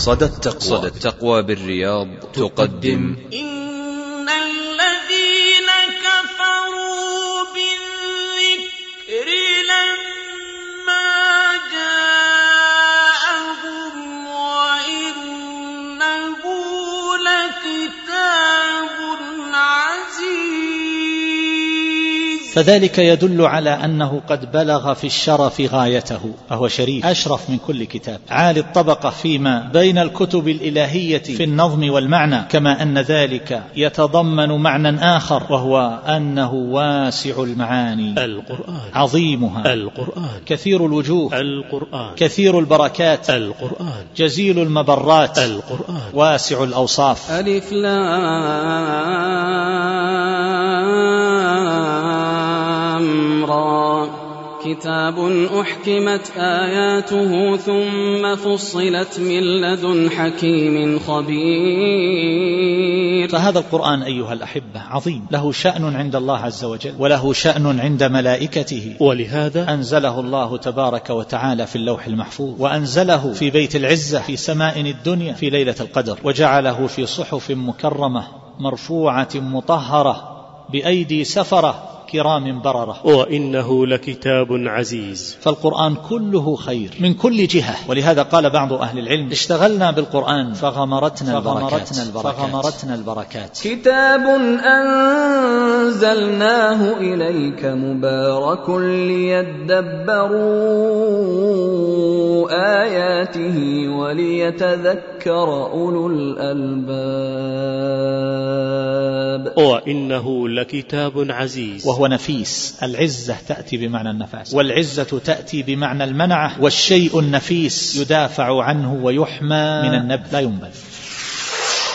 صدى التقوى. صدى التقوى بالرياض تقدم. إن فذلك يدل على أنه قد بلغ في الشرف غايته. فهو شريف. أشرف من كل كتاب. عالي الطبقة فيما بين الكتب الإلهية في النظم والمعنى كما أن ذلك يتضمن معنى آخر وهو أنه واسع المعاني. القرآن. عظيمها. القرآن. كثير الوجوه. القرآن. كثير البركات. القرآن. جزيل المبرات. القرآن. واسع الأوصاف. ألف لام. را كتاب أحكمت آياته ثم فصلت من لدن حكيم خبير. فهذا القرآن أيها الأحبة عظيم. له شأن عند الله عز وجل وله شأن عند ملائكته. ولهذا أنزله الله تبارك وتعالى في اللوح المحفوظ وأنزله في بيت العزة في سماء الدنيا في ليلة القدر وجعله في صحف مكرمة مرفوعة مطهرة بأيدي سفرة كرام بررة وإنه لكتاب عزيز. فالقرآن كله خير. من كل جهة. ولهذا قال بعض أهل العلم اشتغلنا بالقرآن. فغمرتنا البركات. فغمرتنا البركات. كتاب أنزلناه إليك مبارك ليدبروا آياته وليتذكر أولو الألباب. وإنه لكتاب عزيز. وهو نفيس. العزة تأتي بمعنى النفاس. والعزة تأتي بمعنى المنعة. والشيء النفيس يدافع عنه ويحمى. من النبذ. لا ينبذ.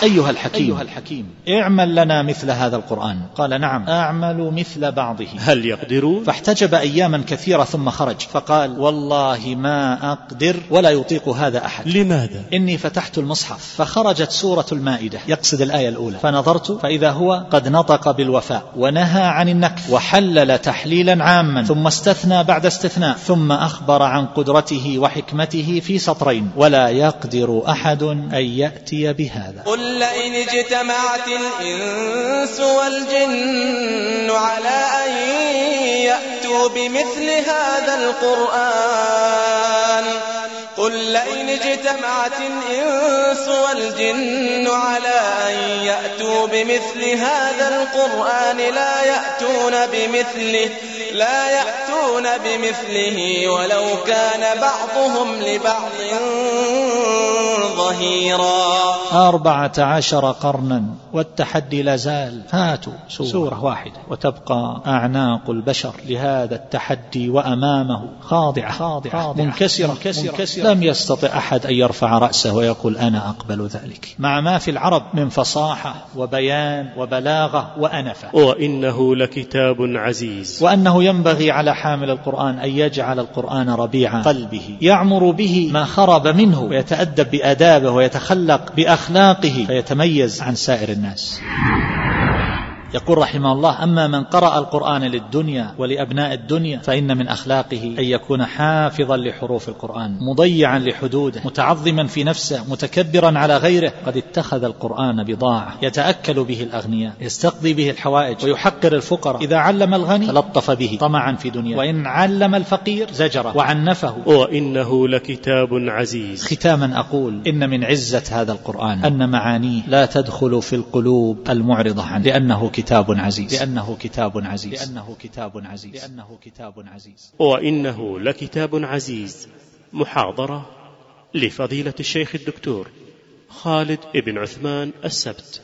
أيها الحكيم, أيها الحكيم. اعمل لنا مثل هذا القرآن. قال نعم. أعمل مثل بعضه. هل يقدرون؟ فاحتجب أياما كثيرة ثم خرج. فقال والله ما أقدر ولا يطيق هذا أحد. لماذا؟ إني فتحت المصحف. فخرجت سورة المائدة. يقصد الآية الأولى. فنظرت فإذا هو قد نطق بالوفاء ونهى عن النكف وحلل تحليلا عاما ثم استثنى بعد استثناء ثم أخبر عن قدرته وحكمته في سطرين. ولا يقدر أحد أن يأتي بهذا. قل لئن اجتمعت الإنس والجن على أن يأتوا بمثل هذا القرآن. قل لئن اجتمعت الإنس والجن على أن يأتوا بمثل هذا القرآن لا يأتون بمثله لا يأتون بمثله ولو كان بعضهم لبعض ظهيرا. أربعة عشر قرنا والتحدي لا زال. هاتوا سورة, سورة واحدة. وتبقى أعناق البشر لهذا التحدي وأمامه. خاضعة, خاضعة, خاضعة منكسرة, منكسرة, منكسرة. لم يستطع أحد أن يرفع رأسه ويقول أنا أقبل ذلك. مع ما في العرب من فصاحة وبيان وبلاغة وأنفة. وإنه لكتاب عزيز. وأنه ينبغي على حامل القرآن أن يجعل القرآن ربيع قلبه. يعمر به ما خرب منه ويتأدب بآدابه ويتخلق بأخلاقه فيتميز عن سائر الناس. يقول رحمه الله أما من قرأ القرآن للدنيا ولأبناء الدنيا فإن من أخلاقه أن يكون حافظا لحروف القرآن مضيعا لحدوده متعظما في نفسه متكبرا على غيره. قد اتخذ القرآن بضاعة يتأكل به الأغنياء يستقضي به الحوائج ويحقر الفقراء. إذا علم الغني تلطف به طمعا في دنياه. وإن علم الفقير زجره وعنفه. وإنه لكتاب عزيز. ختاما أقول إن من عزة هذا القرآن أن معانيه لا تدخل في القلوب المعرضة عنه لأنه كتاب عزيز. لأنه كتاب عزيز. لأنه كتاب عزيز. لأنه كتاب عزيز. وإنه لكتاب عزيز. محاضرة لفضيلة الشيخ الدكتور خالد بن عثمان السبت.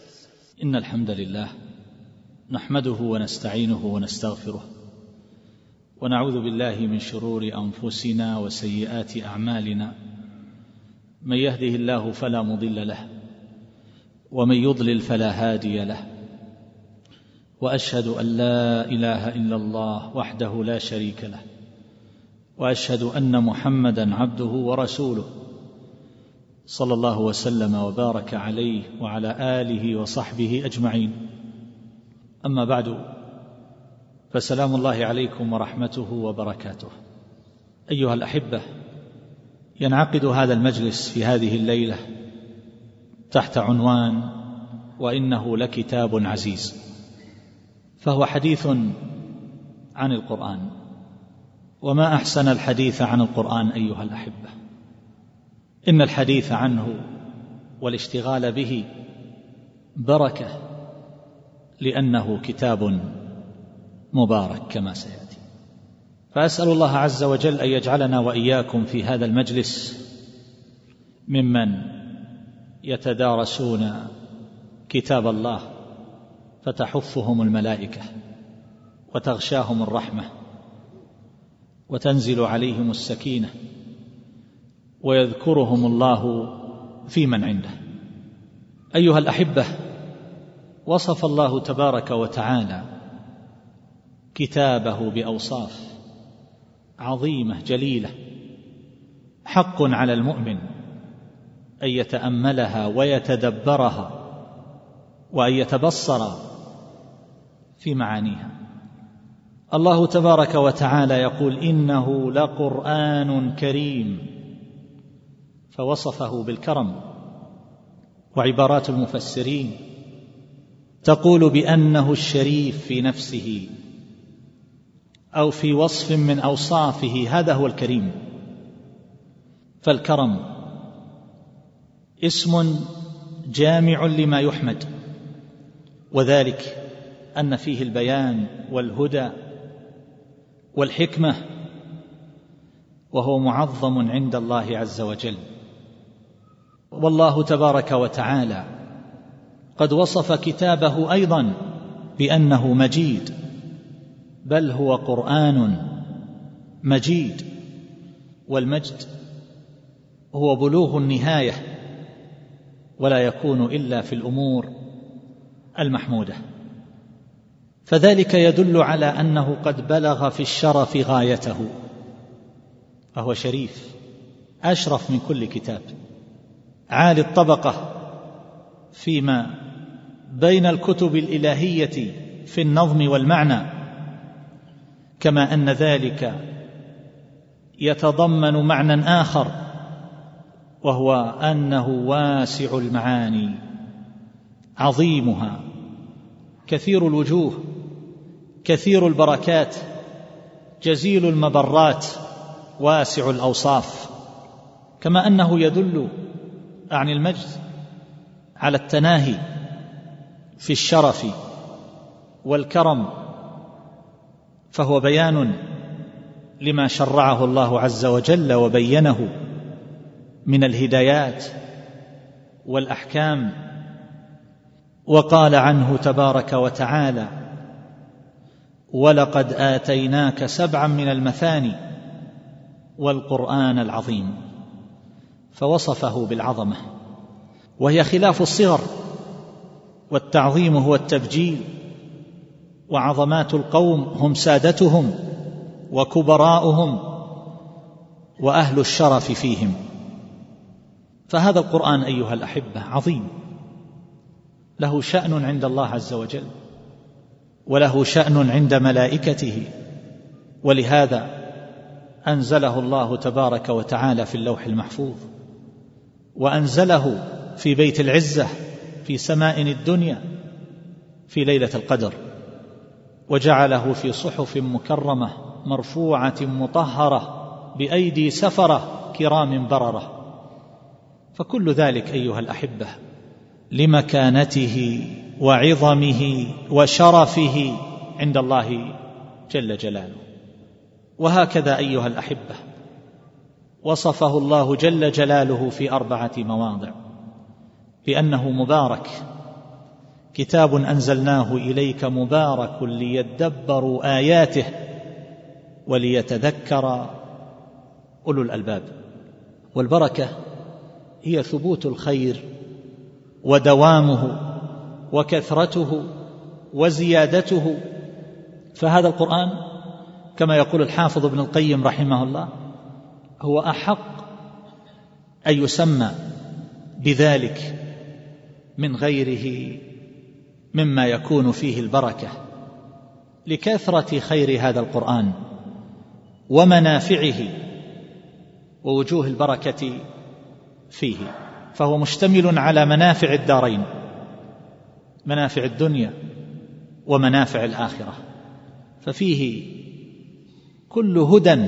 إن الحمد لله نحمده ونستعينه ونستغفره ونعوذ بالله من شرور أنفسنا وسيئات أعمالنا. من يهده الله فلا مضل له ومن يضلل فلا هادي له. وأشهد أن لا إله إلا الله وحده لا شريك له وأشهد أن محمدا عبده ورسوله صلى الله وسلم وبارك عليه وعلى آله وصحبه أجمعين. أما بعد فسلام الله عليكم ورحمته وبركاته. أيها الأحبة ينعقد هذا المجلس في هذه الليلة تحت عنوان وإنه لكتاب عزيز. فهو حديث عن القرآن. وما أحسن الحديث عن القرآن أيها الأحبة؟ إن الحديث عنه والاشتغال به بركة لأنه كتاب مبارك كما سيأتي. فأسأل الله عز وجل أن يجعلنا وإياكم في هذا المجلس ممن يتدارسون كتاب الله فتحفهم الملائكة وتغشاهم الرحمة وتنزل عليهم السكينة ويذكرهم الله في من عنده. أيها الأحبة وصف الله تبارك وتعالى كتابه بأوصاف عظيمة جليلة حق على المؤمن أن يتأملها ويتدبرها وأن يتبصر في معانيها. الله تبارك وتعالى يقول إنه لقرآن كريم فوصفه بالكرم. وعبارات المفسرين تقول بأنه الشريف في نفسه أو في وصف من أوصافه هذا هو الكريم. فالكرم اسم جامع لما يحمد وذلك أن فيه البيان والهدى والحكمة وهو معظم عند الله عز وجل. والله تبارك وتعالى قد وصف كتابه أيضا بأنه مجيد بل هو قرآن مجيد والمجد هو بلوغ النهاية ولا يكون إلا في الأمور المحمودة. فذلك يدل على أنه قد بلغ في الشرف غايته. فهو شريف أشرف من كل كتاب. عالي الطبقة فيما بين الكتب الإلهية في النظم والمعنى كما أن ذلك يتضمن معنى آخر وهو أنه واسع المعاني عظيمها كثير الوجوه. كثير البركات جزيل المبرات واسع الأوصاف كما أنه يدل عن المجد على التناهي في الشرف والكرم فهو بيان لما شرعه الله عز وجل وبينه من الهدايات والأحكام وقال عنه تبارك وتعالى ولقد آتيناك سبعا من المثاني والقرآن العظيم فوصفه بالعظمة وهي خلاف الصغر والتعظيم هو التبجيل وعظمات القوم هم سادتهم وكبراؤهم وأهل الشرف فيهم. فهذا القرآن أيها الأحبة عظيم له شأن عند الله عز وجل. وله شأن عند ملائكته. ولهذا أنزله الله تبارك وتعالى في اللوح المحفوظ. وأنزله في بيت العزة في سماء الدنيا في ليلة القدر. وجعله في صحف مكرمة مرفوعة مطهرة بأيدي سفرة كرام بررة. فكل ذلك أيها الأحبة لمكانته وعظمه وشرفه عند الله جل جلاله. وهكذا أيها الأحبة وصفه الله جل جلاله في أربعة مواضع. بأنه مبارك. كتاب أنزلناه إليك مبارك ليدبروا آياته وليتذكر أولو الألباب. والبركة هي ثبوت الخير ودوامه وكثرته وزيادته. فهذا القرآن كما يقول الحافظ ابن القيم رحمه الله هو أحق أن يسمى بذلك من غيره مما يكون فيه البركة لكثرة خير هذا القرآن ومنافعه ووجوه البركة فيه. فهو مشتمل على منافع الدارين. منافع الدنيا ومنافع الآخرة. ففيه كل هدى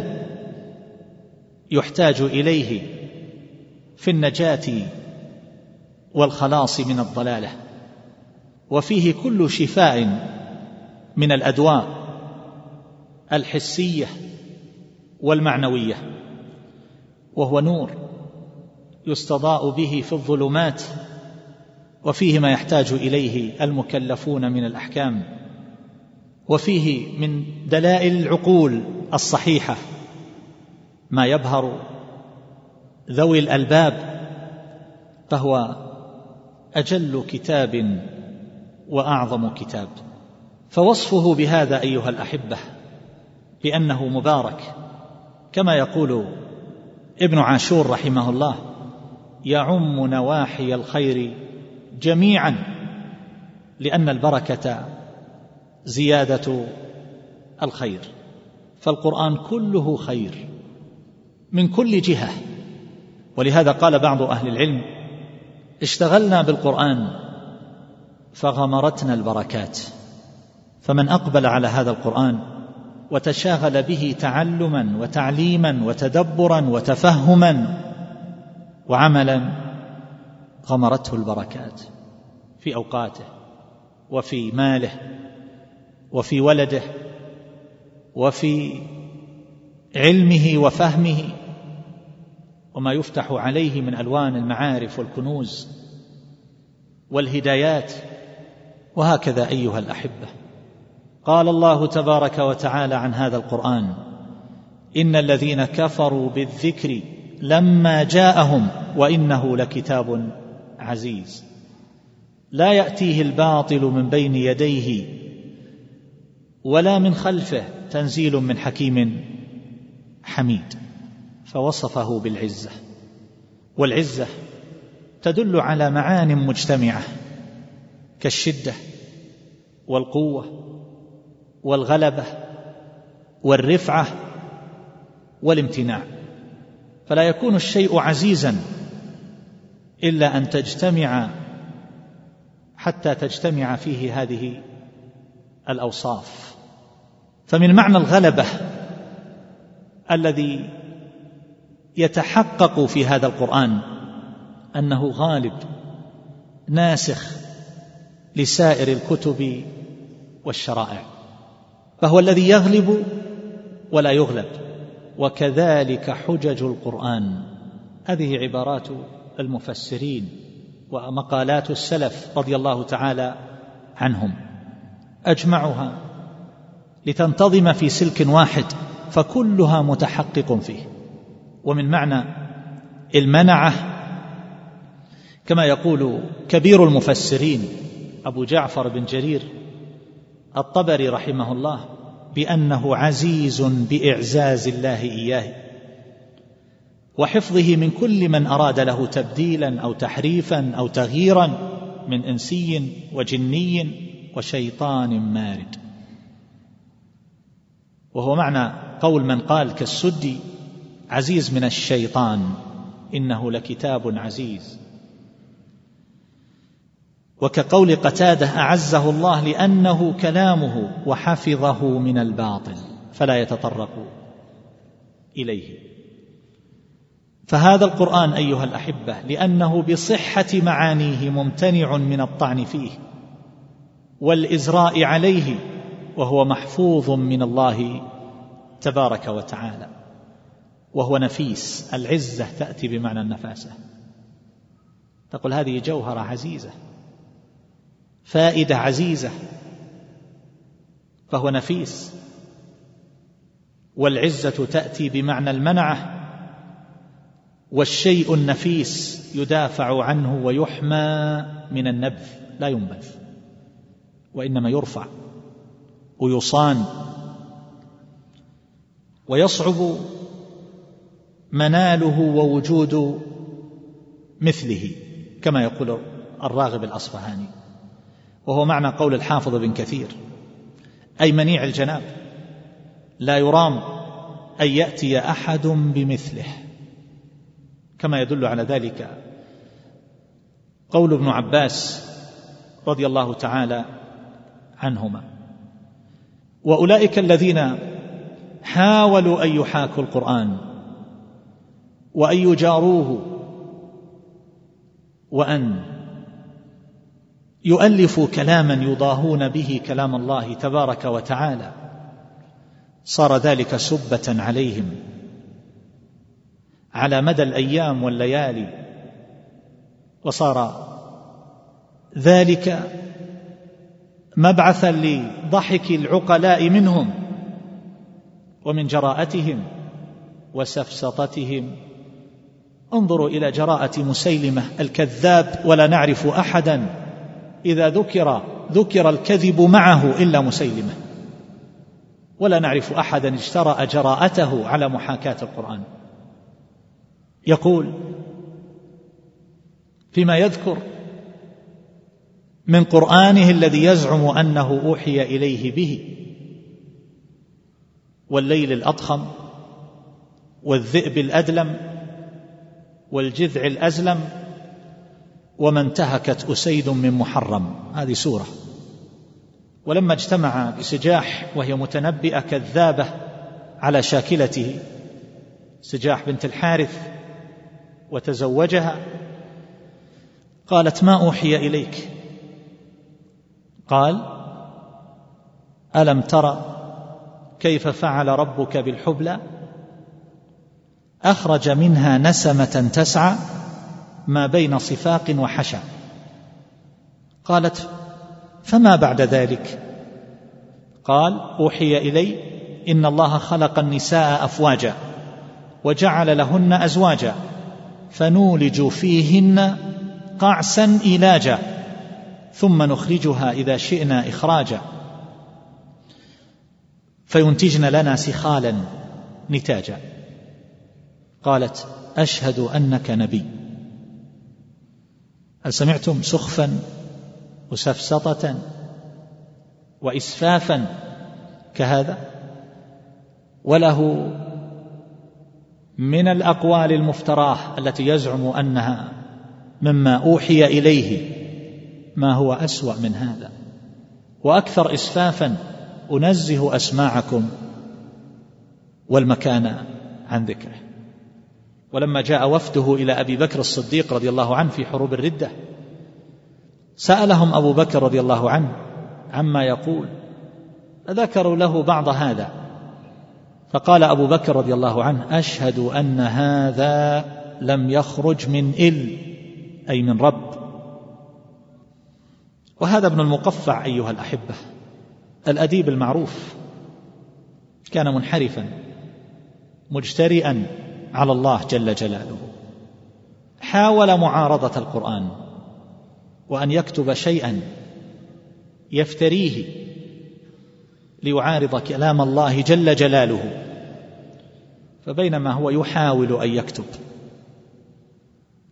يحتاج إليه في النجاة والخلاص من الضلالة. وفيه كل شفاء من الأدواء الحسية والمعنوية. وهو نور يستضاء به في الظلمات وفيه ما يحتاج إليه المكلفون من الأحكام وفيه من دلائل العقول الصحيحة ما يبهر ذوي الألباب فهو أجل كتاب وأعظم كتاب. فوصفه بهذا أيها الأحبة بأنه مبارك كما يقول ابن عاشور رحمه الله يعم نواحي الخير جميعا لأن البركة زيادة الخير. فالقرآن كله خير من كل جهة. ولهذا قال بعض أهل العلم اشتغلنا بالقرآن فغمرتنا البركات. فمن أقبل على هذا القرآن وتشاغل به تعلما وتعليما وتدبرا وتفهما وعملا غمرته البركات في أوقاته وفي ماله وفي ولده وفي علمه وفهمه وما يفتح عليه من ألوان المعارف والكنوز والهدايات. وهكذا أيها الأحبة. قال الله تبارك وتعالى عن هذا القرآن إن الذين كفروا بالذكر لما جاءهم وإنه لكتاب عزيز. لا يأتيه الباطل من بين يديه ولا من خلفه تنزيل من حكيم حميد. فوصفه بالعزة والعزة تدل على معان مجتمعة كالشدة والقوة والغلبة والرفعة والامتناع. فلا يكون الشيء عزيزا إلا أن تجتمع حتى تجتمع فيه هذه الأوصاف. فمن معنى الغلبة الذي يتحقق في هذا القرآن أنه غالب ناسخ لسائر الكتب والشرائع فهو الذي يغلب ولا يغلب وكذلك حجج القرآن. هذه عبارات المفسرين ومقالات السلف رضي الله تعالى عنهم. أجمعها لتنتظم في سلك واحد فكلها متحقق فيه. ومن معنى المنعة كما يقول كبير المفسرين أبو جعفر بن جرير الطبري رحمه الله بأنه عزيز بإعزاز الله إياه. وحفظه من كل من أراد له تبديلا أو تحريفا أو تغييرا من إنسي وجني وشيطان مارد. وهو معنى قول من قال كالسدي عزيز من الشيطان إنه لكتاب عزيز. وكقول قتاده أعزه الله لأنه كلامه وحفظه من الباطل فلا يتطرق إليه. فهذا القرآن أيها الأحبة لأنه بصحة معانيه ممتنع من الطعن فيه والإزراء عليه وهو محفوظ من الله تبارك وتعالى وهو نفيس العزة تأتي بمعنى النفاسة. تقول هذه جوهرة عزيزة فائدة عزيزة فهو نفيس والعزة تأتي بمعنى المنعة والشيء النفيس يدافع عنه ويحمى من النبذ لا ينبذ وإنما يرفع ويصان ويصعب مناله ووجود مثله كما يقول الراغب الأصفهاني وهو معنى قول الحافظ بن كثير أي منيع الجناب لا يرام أن يأتي أحد بمثله. كما يدل على ذلك. قول ابن عباس رضي الله تعالى عنهما وأولئك الذين حاولوا أن يحاكوا القرآن وأن يجاروه وأن يؤلفوا كلاما يضاهون به كلام الله تبارك وتعالى صار ذلك سبة عليهم. على مدى الأيام والليالي وصار ذلك مبعثا لضحك العقلاء منهم ومن جراءتهم وسفسطتهم. انظروا إلى جراءة مسيلمة الكذاب ولا نعرف أحدا إذا ذكر ذكر الكذب معه إلا مسيلمة. ولا نعرف أحدا اجترأ جراءته على محاكاة القرآن. يقول فيما يذكر من قرآنه الذي يزعم أنه أوحي إليه به والليل الأضخم والذئب الأدلم والجذع الأزلم وما انتهكت أسيد من محرم. هذه سورة. ولما اجتمع بسجاح وهي متنبئة كذابة على شاكلته سجاح بنت الحارث وتزوجها. قالت ما أوحي إليك؟ قال ألم تر كيف فعل ربك بالحبلى؟ أخرج منها نسمة تسعى ما بين صفاق وحشا قالت فما بعد ذلك؟ قال أوحي إلي إن الله خلق النساء أفواجا وجعل لهن أزواجا فنولج فيهن قعسا إيلاجا ثم نخرجها إذا شئنا إخراجا. فينتجن لنا سخالا نتاجا. قالت أشهد أنك نبي. هل سمعتم سخفا وسفسطة وإسفافا كهذا؟ وله من الأقوال المفتراه التي يزعم أنها مما أوحي إليه ما هو أسوأ من هذا. وأكثر اسفافا أنزه أسماعكم والمكان عن ذكره. ولما جاء وفده إلى أبي بكر الصديق رضي الله عنه في حروب الردة سألهم أبو بكر رضي الله عنه عما يقول. فذكروا له بعض هذا فقال أبو بكر رضي الله عنه أشهد أن هذا لم يخرج من إل أي من رب. وهذا ابن المقفع أيها الأحبة الأديب المعروف كان منحرفا مجترئا على الله جل جلاله. حاول معارضة القرآن وأن يكتب شيئا يفتريه ليعارض كلام الله جل جلاله. فبينما هو يحاول أن يكتب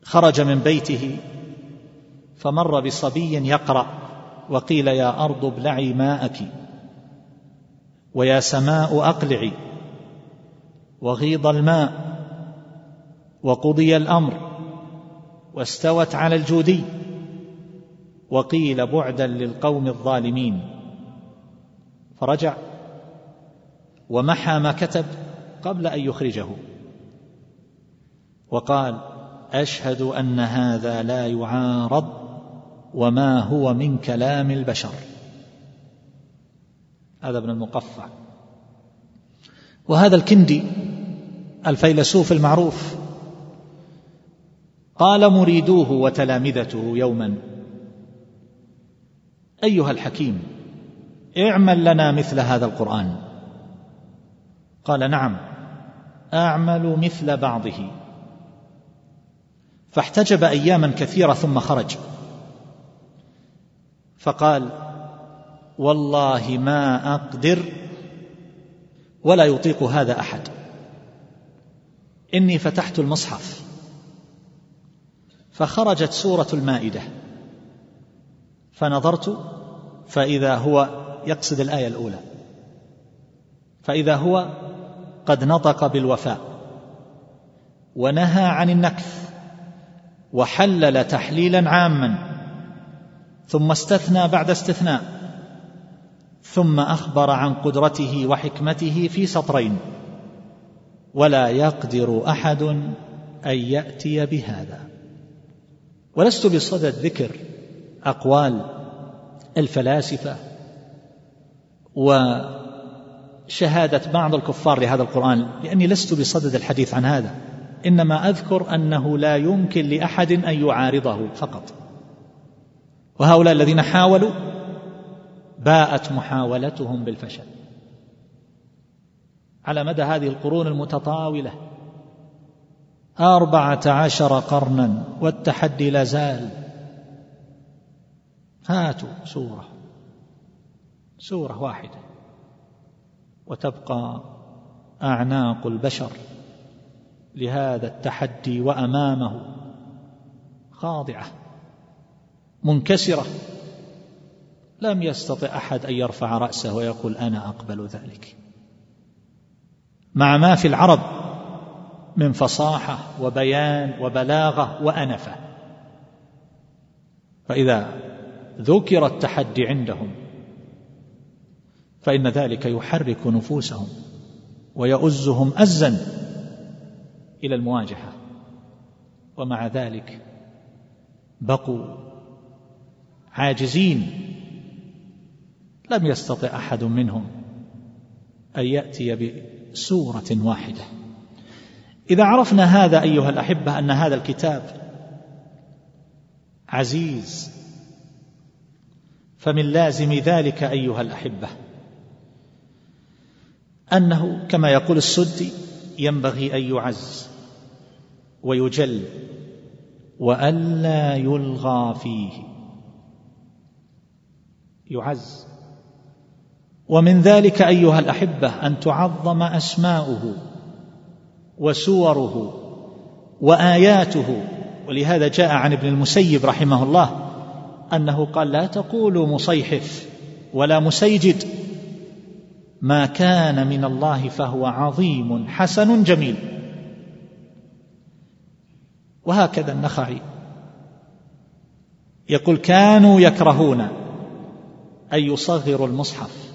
خرج من بيته فمر بصبي يقرأ وقيل يا أرض ابلعي ماءك ويا سماء أقلعي وغيض الماء وقضي الأمر واستوت على الجودي وقيل بعدا للقوم الظالمين. فرجع ومحى ما كتب قبل أن يخرجه. وقال أشهد أن هذا لا يعارض وما هو من كلام البشر. هذا ابن المقفع. وهذا الكندي الفيلسوف المعروف قال مريدوه وتلامذته يوما أيها الحكيم اعمل لنا مثل هذا القرآن. قال نعم أعمل مثل بعضه. فاحتجب أياما كثيرة ثم خرج. فقال والله ما أقدر ولا يطيق هذا أحد. إني فتحت المصحف. فخرجت سورة المائدة. فنظرت فإذا هو يقصد الآية الأولى. فإذا هو قد نطق بالوفاء ونهى عن النكث وحلل تحليلا عاما ثم استثنى بعد استثناء ثم أخبر عن قدرته وحكمته في سطرين ولا يقدر أحد أن يأتي بهذا. ولست بصدد ذكر أقوال الفلاسفة وشهادة بعض الكفار لهذا القرآن لأني لست بصدد الحديث عن هذا. إنما أذكر أنه لا يمكن لأحد أن يعارضه فقط. وهؤلاء الذين حاولوا باءت محاولتهم بالفشل. على مدى هذه القرون المتطاولة أربعة عشر قرنا والتحدي لا زال. هاتوا سورة. سورة واحدة. وتبقى أعناق البشر لهذا التحدي وأمامه. خاضعة. منكسرة. لم يستطع أحد أن يرفع رأسه ويقول أنا أقبل ذلك. مع ما في العرب من فصاحة وبيان وبلاغة وأنفة. فإذا ذكر التحدي عندهم فإن ذلك يحرك نفوسهم ويؤزهم أزا إلى المواجهة. ومع ذلك بقوا عاجزين. لم يستطع أحد منهم أن يأتي بسورة واحدة. إذا عرفنا هذا أيها الأحبة أن هذا الكتاب عزيز فمن لازم ذلك أيها الأحبة أنه كما يقول السدي ينبغي أن يعز ويجل وألا يلغى فيه. يعز. ومن ذلك أيها الأحبة أن تعظم أسماؤه وسوره وآياته. ولهذا جاء عن ابن المسيب رحمه الله أنه قال لا تقولوا مصيحف ولا مسيجد. ما كان من الله فهو عظيم حسن جميل. وهكذا النخعي. يقول كانوا يكرهون أن يصغروا المصحف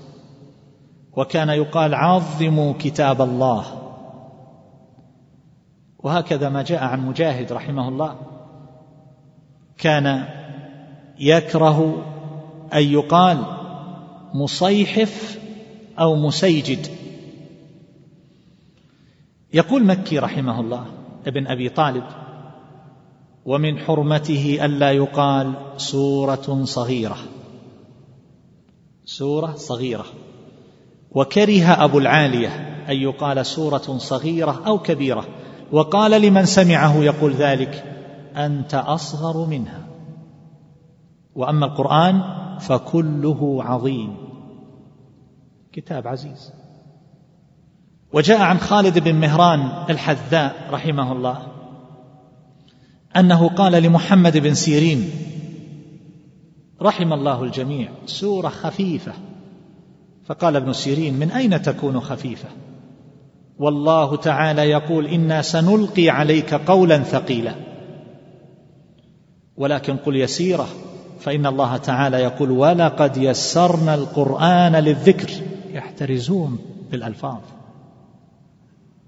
وكان يقال عظموا كتاب الله. وهكذا ما جاء عن مجاهد رحمه الله. كان يكره أن يقال مصيحف أو مسيجد. يقول مكي رحمه الله ابن أبي طالب ومن حرمته ألا يقال سورة صغيرة. سورة صغيرة. وكره أبو العالية أن يقال سورة صغيرة أو كبيرة. وقال لمن سمعه يقول ذلك أنت أصغر منها. وأما القرآن فكله عظيم. كتاب عزيز. وجاء عن خالد بن مهران الحذاء رحمه الله أنه قال لمحمد بن سيرين رحم الله الجميع سورة خفيفة. فقال ابن سيرين من أين تكون خفيفة؟ والله تعالى يقول إنا سنلقي عليك قولا ثقيلا. ولكن قل يسيره فإن الله تعالى يقول ولقد يسرنا القرآن للذكر. يحترزون بالألفاظ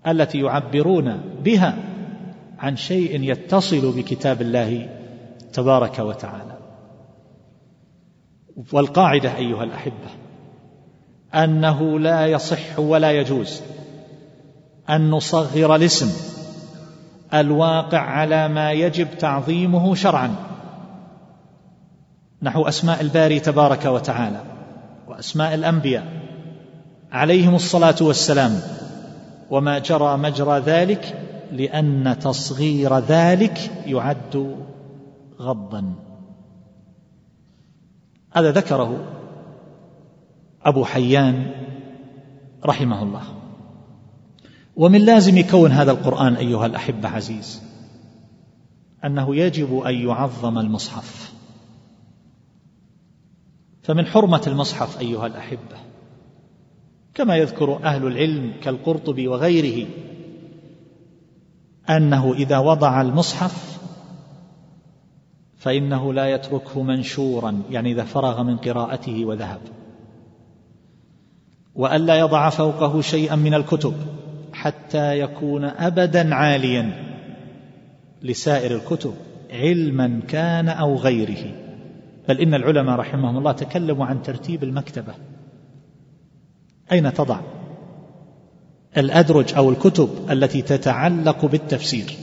التي يعبرون بها عن شيء يتصل بكتاب الله تبارك وتعالى. والقاعدة أيها الأحبة أنه لا يصح ولا يجوز أن نصغر الاسم الواقع على ما يجب تعظيمه شرعا. نحو أسماء الباري تبارك وتعالى وأسماء الأنبياء عليهم الصلاة والسلام. وما جرى مجرى ذلك لأن تصغير ذلك يعد غضا. هذا ذكره أبو حيان رحمه الله. ومن لازم كون هذا القرآن أيها الأحبة عزيز أنه يجب أن يعظم المصحف. فمن حرمة المصحف أيها الأحبة كما يذكر أهل العلم كالقرطبي وغيره أنه إذا وضع المصحف فإنه لا يتركه منشورا يعني إذا فرغ من قراءته وذهب. وألا يضع فوقه شيئا من الكتب حتى يكون أبدا عاليا لسائر الكتب علما كان أو غيره. بل إن العلماء رحمهم الله تكلموا عن ترتيب المكتبة. أين تضع؟ الأدرج أو الكتب التي تتعلق بالتفسير.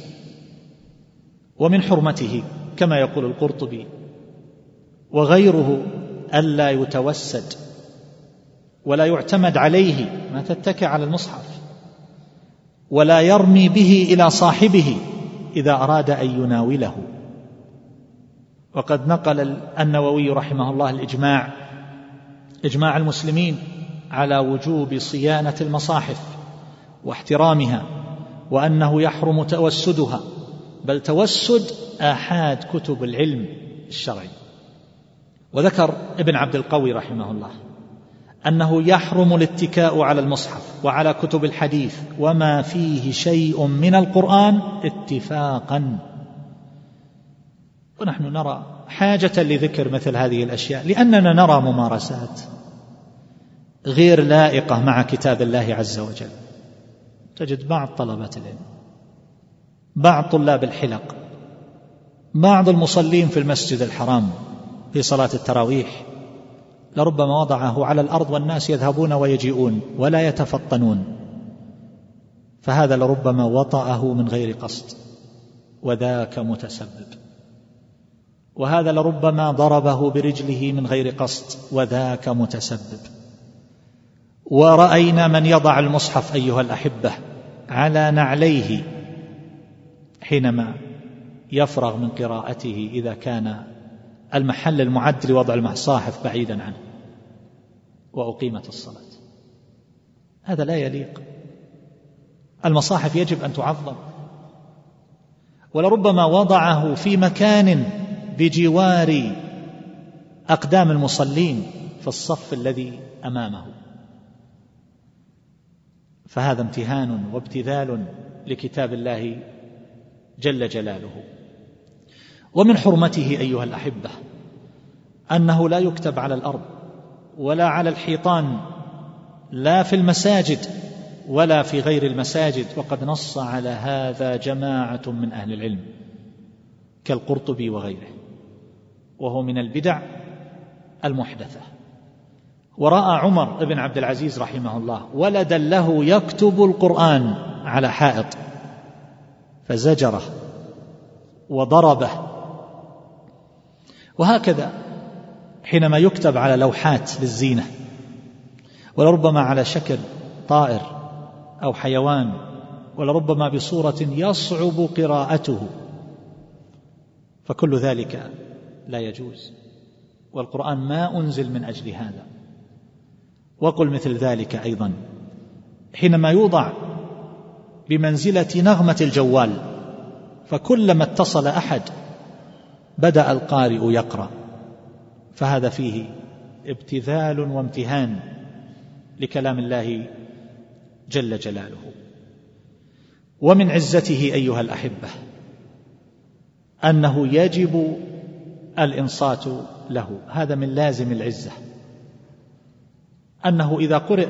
ومن حرمته كما يقول القرطبي وغيره ألا يتوسد ولا يعتمد عليه ما تتكى على المصحف ولا يرمي به إلى صاحبه إذا أراد أن يناوله. وقد نقل النووي رحمه الله الإجماع إجماع المسلمين على وجوب صيانة المصاحف واحترامها وأنه يحرم توسدها بل توسد آحاد كتب العلم الشرعي. وذكر ابن عبد القوي رحمه الله أنه يحرم الاتكاء على المصحف وعلى كتب الحديث وما فيه شيء من القرآن اتفاقا. ونحن نرى حاجة لذكر مثل هذه الأشياء لأننا نرى ممارسات. غير لائقة مع كتاب الله عز وجل. تجد بعض طلبة العلم بعض طلاب الحلق بعض المصلين في المسجد الحرام في صلاة التراويح لربما وضعه على الأرض والناس يذهبون ويجيئون ولا يتفطنون. فهذا لربما وطأه من غير قصد وذاك متسبب. وهذا لربما ضربه برجله من غير قصد وذاك متسبب. ورأينا من يضع المصحف أيها الأحبة على نعليه حينما يفرغ من قراءته إذا كان المحل المعد لوضع المصاحف بعيدا عنه. وأقيمت الصلاة. هذا لا يليق. المصاحف يجب أن تعظم. ولربما وضعه في مكان بجوار أقدام المصلين في الصف الذي أمامه. فهذا امتهان وابتذال لكتاب الله جل جلاله. ومن حرمته أيها الأحبة أنه لا يكتب على الأرض ولا على الحيطان لا في المساجد ولا في غير المساجد وقد نص على هذا جماعة من أهل العلم كالقرطبي وغيره وهو من البدع المحدثة. ورأى عمر بن عبد العزيز رحمه الله ولدا له يكتب القرآن على حائط فزجره وضربه. وهكذا حينما يكتب على لوحات للزينة ولربما على شكل طائر أو حيوان ولربما بصورة يصعب قراءته فكل ذلك لا يجوز. والقرآن ما أنزل من أجل هذا. وقل مثل ذلك أيضا. حينما يوضع بمنزلة نغمة الجوال فكلما اتصل أحد بدأ القارئ يقرأ. فهذا فيه ابتذال وامتهان لكلام الله جل جلاله. ومن عزته أيها الأحبة أنه يجب الإنصات له. هذا من لازم العزة. أنه إذا قرئ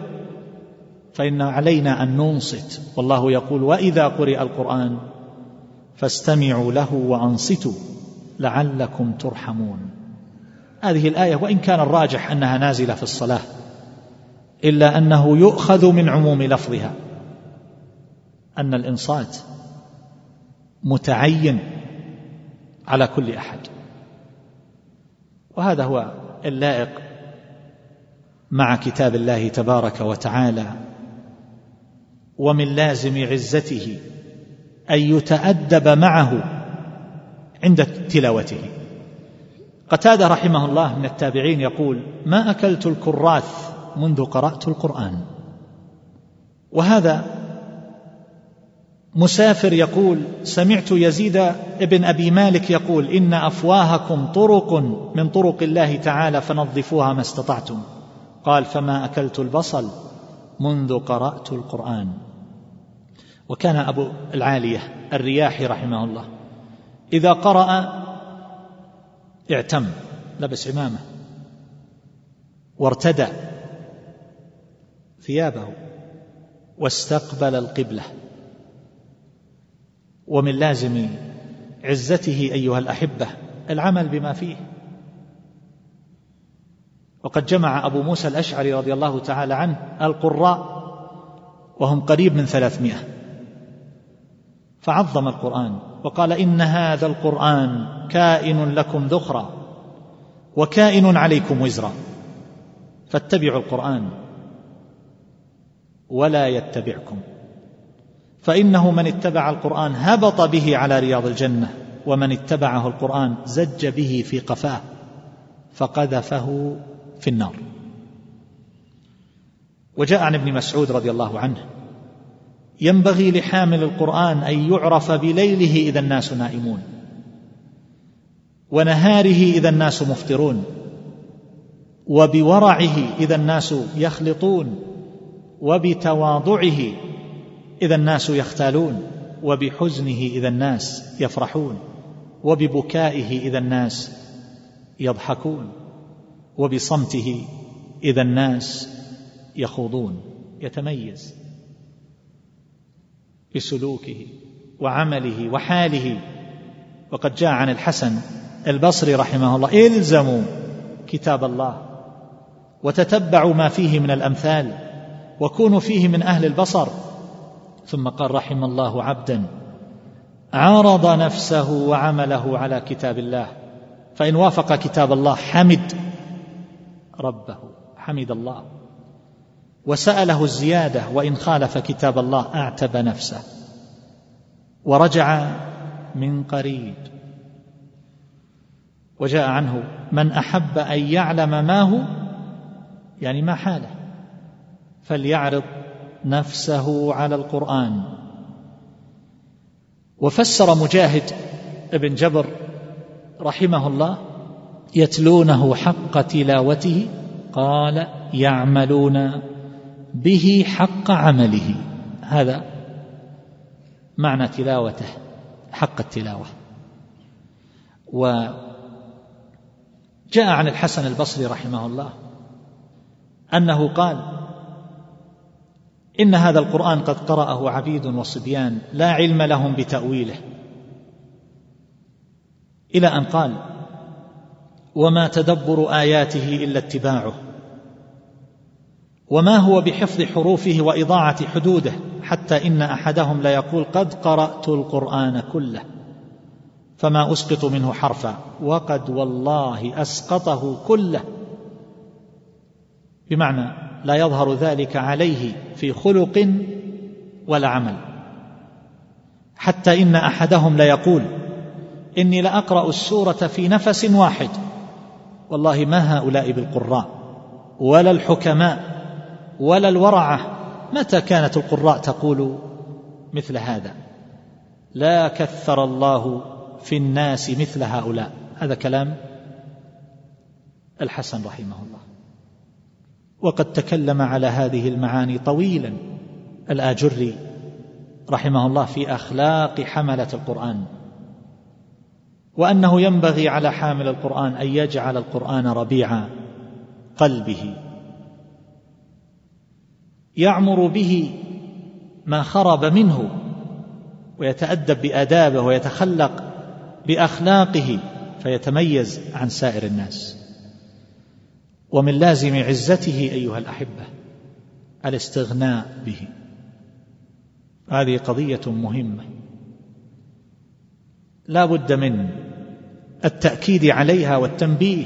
فإن علينا أن ننصت. والله يقول وإذا قرئ القرآن فاستمعوا له وأنصتوا لعلكم ترحمون. هذه الآية وإن كان الراجح أنها نازلة في الصلاة إلا أنه يؤخذ من عموم لفظها. أن الإنصات متعين على كل أحد. وهذا هو اللائق مع كتاب الله تبارك وتعالى ومن لازم عزته أن يتأدب معه عند تلاوته. قتادة رحمه الله من التابعين يقول ما أكلت الكراث منذ قرأت القرآن. وهذا مسافر يقول سمعت يزيد ابن أبي مالك يقول إن أفواهكم طرق من طرق الله تعالى فنظفوها ما استطعتم. قال فما أكلت البصل منذ قرأت القرآن. وكان أبو العالية الرياحي رحمه الله إذا قرأ اعتم لبس عمامة وارتدى ثيابه واستقبل القبلة. ومن لازم عزته أيها الأحبة العمل بما فيه. وقد جمع أبو موسى الأشعري رضي الله تعالى عنه القراء وهم قريب من ثلاثمائة. فعظم القرآن وقال إن هذا القرآن كائن لكم ذخرا وكائن عليكم وزرا. فاتبعوا القرآن ولا يتبعكم. فإنه من اتبع القرآن هبط به على رياض الجنة ومن اتبعه القرآن زج به في قفاه فقذفه في النار. وجاء عن ابن مسعود رضي الله عنه ينبغي لحامل القرآن أن يعرف بليله إذا الناس نائمون ونهاره إذا الناس مفطرون وبورعه إذا الناس يخلطون وبتواضعه إذا الناس يختالون وبحزنه إذا الناس يفرحون وببكائه إذا الناس يضحكون. وبصمته إذا الناس يخوضون يتميز بسلوكه وعمله وحاله. وقد جاء عن الحسن البصري رحمه الله إلزموا كتاب الله وتتبعوا ما فيه من الأمثال وكونوا فيه من أهل البصر. ثم قال رحم الله عبدا عرض نفسه وعمله على كتاب الله فإن وافق كتاب الله حمد ربه. حمد الله. وسأله الزيادة وإن خالف كتاب الله أعتب نفسه. ورجع من قريب. وجاء عنه من أحب أن يعلم ما هو؟ يعني ما حاله. فليعرض نفسه على القرآن. وفسر مجاهد ابن جبر رحمه الله يتلونه حق تلاوته؟ قال يعملون به حق عمله. هذا معنى تلاوته حق التلاوة. وجاء عن الحسن البصري رحمه الله أنه قال إن هذا القرآن قد قرأه عبيد وصبيان لا علم لهم بتأويله. إلى أن قال وما تدبر آياته إلا اتباعه. وما هو بحفظ حروفه وإضاعة حدوده حتى إن أحدهم ليقول قد قرأت القرآن كله. فما أسقط منه حرفا وقد والله أسقطه كله. بمعنى لا يظهر ذلك عليه في خلق ولا عمل. حتى إن أحدهم ليقول إني لأقرأ السورة في نفس واحد. والله ما هؤلاء بالقراء ولا الحكماء ولا الورعة. متى كانت القراء تقول مثل هذا؟ لا كثر الله في الناس مثل هؤلاء. هذا كلام الحسن رحمه الله. وقد تكلم على هذه المعاني طويلا. الآجري رحمه الله في أخلاق حملة القرآن. وأنه ينبغي على حامل القرآن أن يجعل القرآن ربيع قلبه. يعمر به ما خرب منه ويتأدب بآدابه ويتخلق بأخلاقه فيتميز عن سائر الناس. ومن لازم عزته أيها الأحبة الاستغناء به. هذه قضية مهمة. لا بد من التأكيد عليها والتنبيه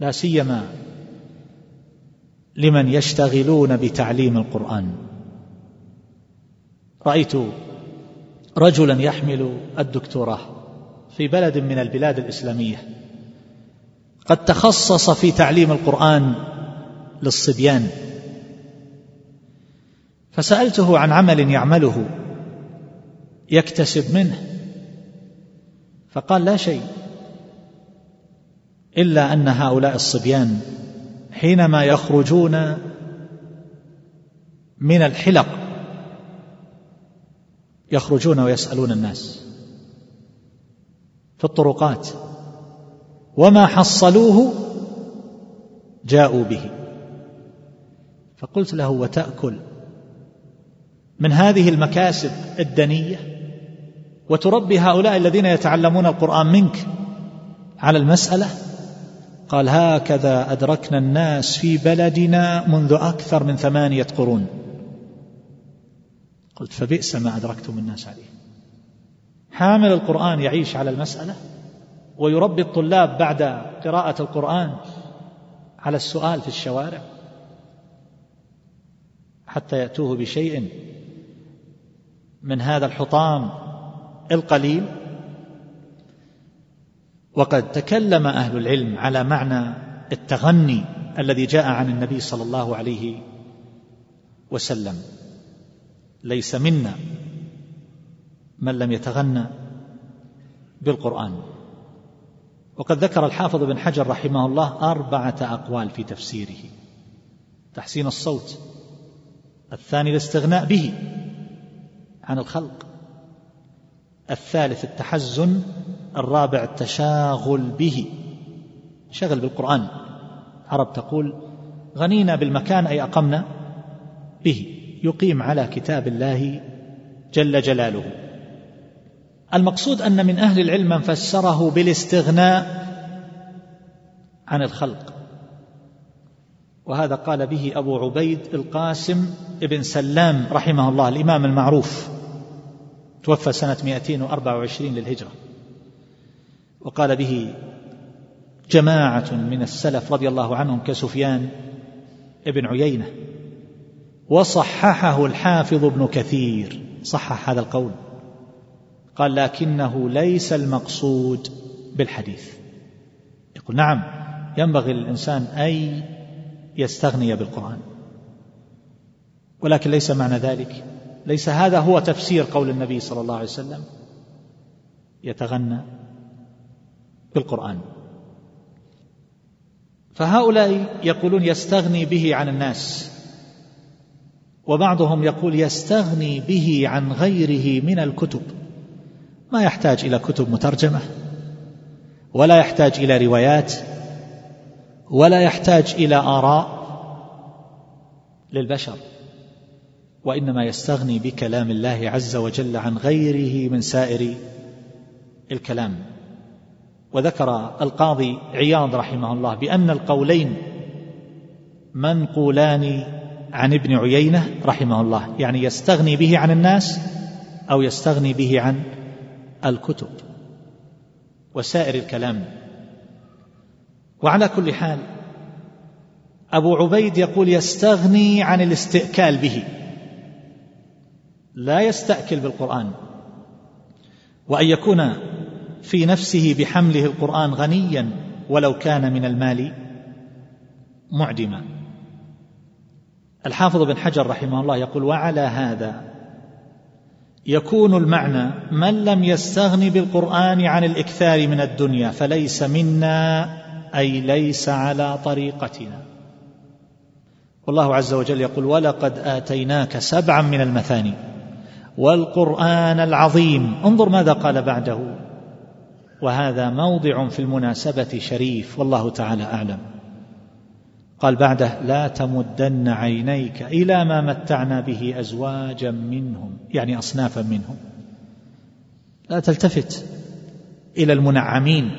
لا سيما لمن يشتغلون بتعليم القرآن. رأيت رجلا يحمل الدكتوراه في بلد من البلاد الإسلامية. قد تخصص في تعليم القرآن للصبيان. فسألته عن عمل يعمله يكتسب منه. فقال لا شيء. إلا أن هؤلاء الصبيان حينما يخرجون من الحلق يخرجون ويسألون الناس في الطرقات وما حصلوه جاءوا به. فقلت له وتأكل من هذه المكاسب الدنية؟ وتربي هؤلاء الذين يتعلمون القرآن منك على المسألة؟ قال هكذا أدركنا الناس في بلدنا منذ أكثر من ثمانية قرون. قلت فبئس ما أدركتم الناس عليه. حامل القرآن يعيش على المسألة ويربي الطلاب بعد قراءة القرآن على السؤال في الشوارع حتى يأتوه بشيء من هذا الحطام القليل. وقد تكلم أهل العلم على معنى التغني الذي جاء عن النبي صلى الله عليه وسلم. ليس منا من لم يتغنى بالقرآن. وقد ذكر الحافظ بن حجر رحمه الله أربعة أقوال في تفسيره. تحسين الصوت الثاني الاستغناء به عن الخلق. الثالث التحزن الرابع التشاغل به. شغل بالقرآن. عرب تقول غنينا بالمكان أي أقمنا به. يقيم على كتاب الله جل جلاله. المقصود أن من أهل العلم من فسره بالاستغناء عن الخلق. وهذا قال به أبو عبيد القاسم ابن سلام رحمه الله الإمام المعروف. توفى سنة 224 للهجرة. وقال به جماعة من السلف رضي الله عنهم كسفيان ابن عيينة وصححه الحافظ ابن كثير. صحح هذا القول. قال لكنه ليس المقصود بالحديث. يقول نعم ينبغي للإنسان أن يستغني بالقرآن. ولكن ليس معنى ذلك. ليس هذا هو تفسير قول النبي صلى الله عليه وسلم. يتغنى بالقرآن. فهؤلاء يقولون يستغني به عن الناس. وبعضهم يقول يستغني به عن غيره من الكتب. ما يحتاج إلى كتب مترجمة ولا يحتاج إلى روايات ولا يحتاج إلى آراء للبشر. وإنما يستغني بكلام الله عز وجل عن غيره من سائر الكلام. وذكر القاضي عياض رحمه الله بأن القولين منقولان عن ابن عيينة رحمه الله يعني يستغني به عن الناس أو يستغني به عن الكتب وسائر الكلام. وعلى كل حال أبو عبيد يقول يستغني عن الاستئكال به. لا يستأكل بالقرآن وأن يكون في نفسه بحمله القرآن غنيا ولو كان من المال معدما. الحافظ بن حجر رحمه الله يقول وعلى هذا يكون المعنى من لم يستغن بالقرآن عن الإكثار من الدنيا فليس منا أي ليس على طريقتنا. والله عز وجل يقول ولقد آتيناك سبعا من المثاني. والقرآن العظيم. انظر ماذا قال بعده. وهذا موضع في المناسبة شريف والله تعالى أعلم. قال بعده لا تمدن عينيك إلى ما متعنا به أزواجا منهم يعني أصنافا منهم. لا تلتفت إلى المنعمين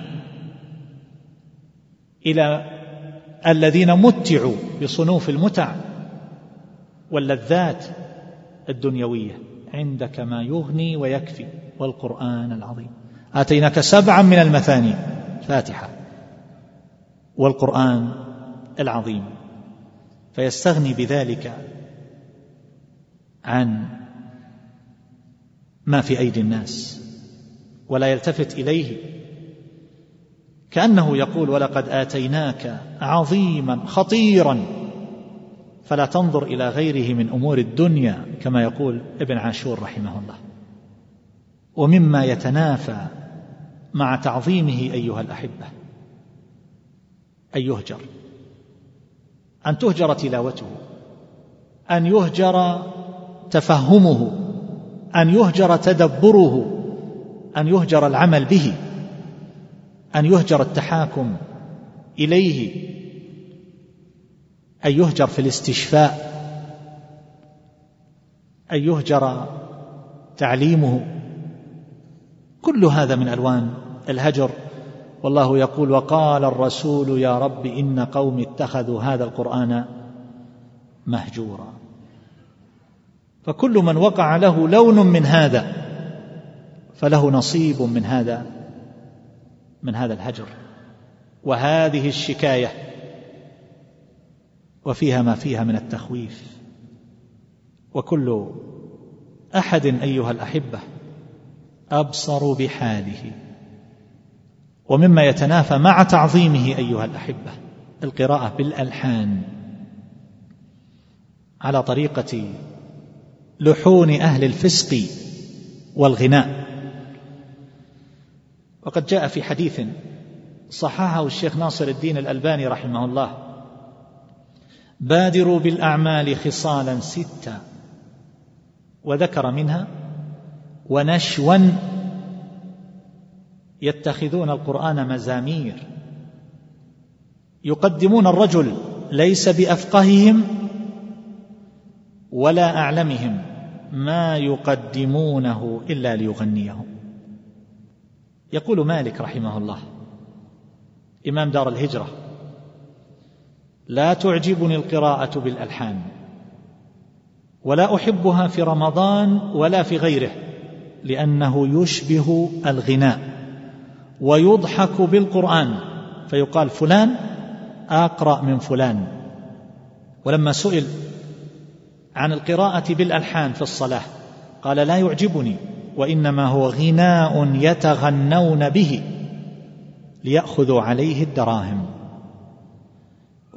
إلى الذين متعوا بصنوف المتع واللذات الدنيوية. عندك ما يغني ويكفي والقرآن العظيم. آتيناك سبعا من المثاني فاتحة. والقرآن العظيم. فيستغني بذلك عن ما في أيدي الناس ولا يلتفت إليه. كأنه يقول ولقد آتيناك عظيما خطيرا. فلا تنظر إلى غيره من أمور الدنيا كما يقول ابن عاشور رحمه الله. ومما يتنافى مع تعظيمه أيها الأحبة أن يهجر أن تهجر تلاوته أن يهجر تفهمه أن يهجر تدبره أن يهجر العمل به أن يهجر التحاكم إليه أن يهجر في الاستشفاء أن يهجر تعليمه. كل هذا من ألوان الهجر. والله يقول وقال الرسول يا رب إن قوم اتخذوا هذا القرآن مهجورا. فكل من وقع له لون من هذا فله نصيب من هذا من هذا الهجر. وهذه الشكاية وفيها ما فيها من التخويف. وكل أحد أيها الأحبة أبصر بحاله. ومما يتنافى مع تعظيمه أيها الأحبة القراءة بالألحان. على طريقة لحون أهل الفسق والغناء. وقد جاء في حديث صححه الشيخ ناصر الدين الألباني رحمه الله بادروا بالأعمال خصالا سته وذكر منها ونشوا يتخذون القرآن مزامير. يقدمون الرجل ليس بأفقههم ولا أعلمهم ما يقدمونه إلا ليغنيهم. يقول مالك رحمه الله إمام دار الهجرة لا تعجبني القراءة بالألحان ولا أحبها في رمضان ولا في غيره لأنه يشبه الغناء ويضحك بالقرآن فيقال فلان أقرأ من فلان. ولما سئل عن القراءة بالألحان في الصلاة قال لا يعجبني وإنما هو غناء يتغنون به ليأخذوا عليه الدراهم.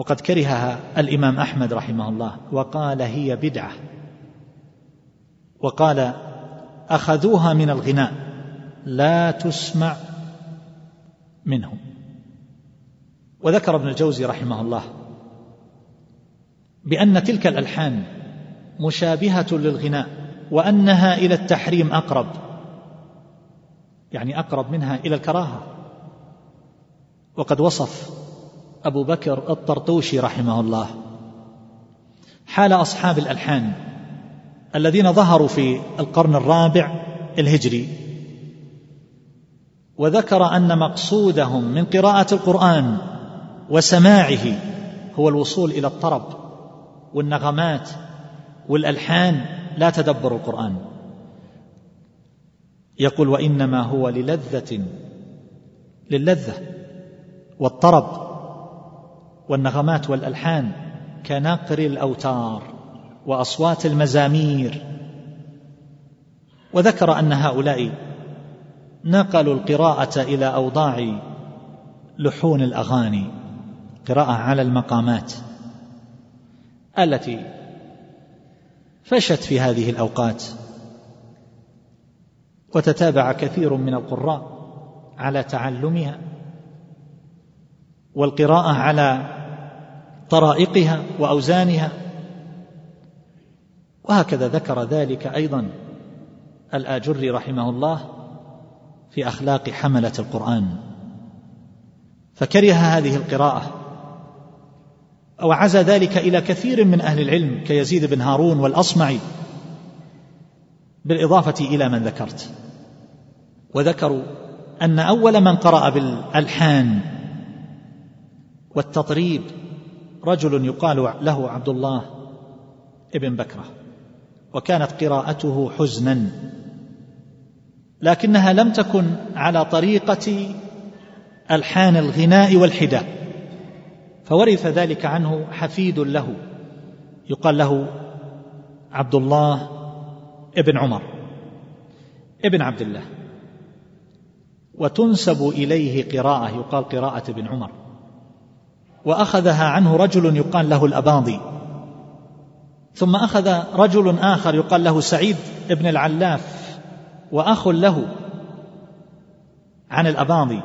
وقد كرهها الإمام أحمد رحمه الله وقال هي بدعة. وقال أخذوها من الغناء لا تسمع منهم. وذكر ابن الجوزي رحمه الله بأن تلك الألحان مشابهة للغناء وأنها إلى التحريم أقرب. يعني أقرب منها إلى الكراهة. وقد وصف أبو بكر الطرطوشي رحمه الله. حال أصحاب الألحان الذين ظهروا في القرن الرابع الهجري وذكر أن مقصودهم من قراءة القرآن وسماعه هو الوصول إلى الطرب والنغمات والألحان لا تدبر القرآن. يقول وإنما هو للذة للذة والطرب والنغمات والألحان كنقر الأوتار وأصوات المزامير. وذكر أن هؤلاء نقلوا القراءة إلى أوضاع لحون الأغاني قراءة على المقامات التي فشت في هذه الأوقات. وتتابع كثير من القراء على تعلمها والقراءة على طرائقها وأوزانها. وهكذا ذكر ذلك أيضا الآجري رحمه الله في أخلاق حملة القرآن. فكره هذه القراءة أو عزى ذلك إلى كثير من أهل العلم كيزيد بن هارون والأصمعي بالإضافة إلى من ذكرت. وذكروا أن أول من قرأ بالألحان والتطريب رجل يقال له عبد الله ابن بكرة وكانت قراءته حزنا لكنها لم تكن على طريقة ألحان الغناء والحداء فورث ذلك عنه حفيد له يقال له عبد الله ابن عمر ابن عبد الله. وتنسب إليه قراءة يقال قراءة ابن عمر. وأخذها عنه رجل يقال له الأباضي. ثم أخذ رجل آخر يقال له سعيد بن العلاف وأخ له عن الأباضي.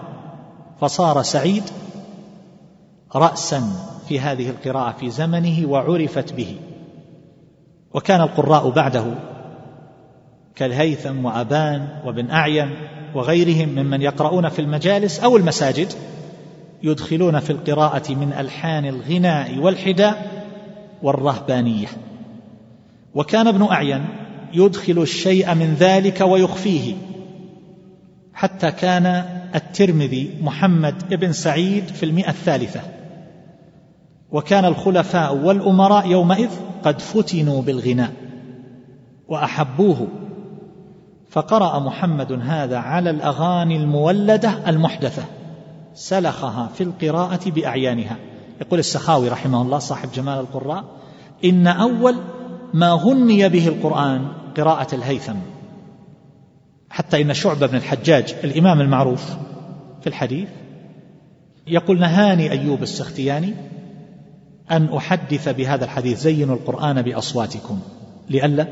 فصار سعيد راسا في هذه القراءة في زمنه وعرفت به. وكان القراء بعده كالهيثم وأبان وابن أعين وغيرهم ممن يقرؤون في المجالس أو المساجد. يدخلون في القراءة من ألحان الغناء والحداء والرهبانية. وكان ابن أعين يدخل الشيء من ذلك ويخفيه. حتى كان الترمذي محمد بن سعيد في المئة الثالثة. وكان الخلفاء والأمراء يومئذ قد فتنوا بالغناء وأحبوه. فقرأ محمد هذا على الأغاني المولدة المحدثة. سلخها في القراءة بأعيانها. يقول السخاوي رحمه الله صاحب جمال القراء إن أول ما غني به القرآن قراءة الهيثم. حتى إن شعبة بن الحجاج الإمام المعروف في الحديث يقول نهاني أيوب السختياني أن أحدث بهذا الحديث زينوا القرآن بأصواتكم لئلا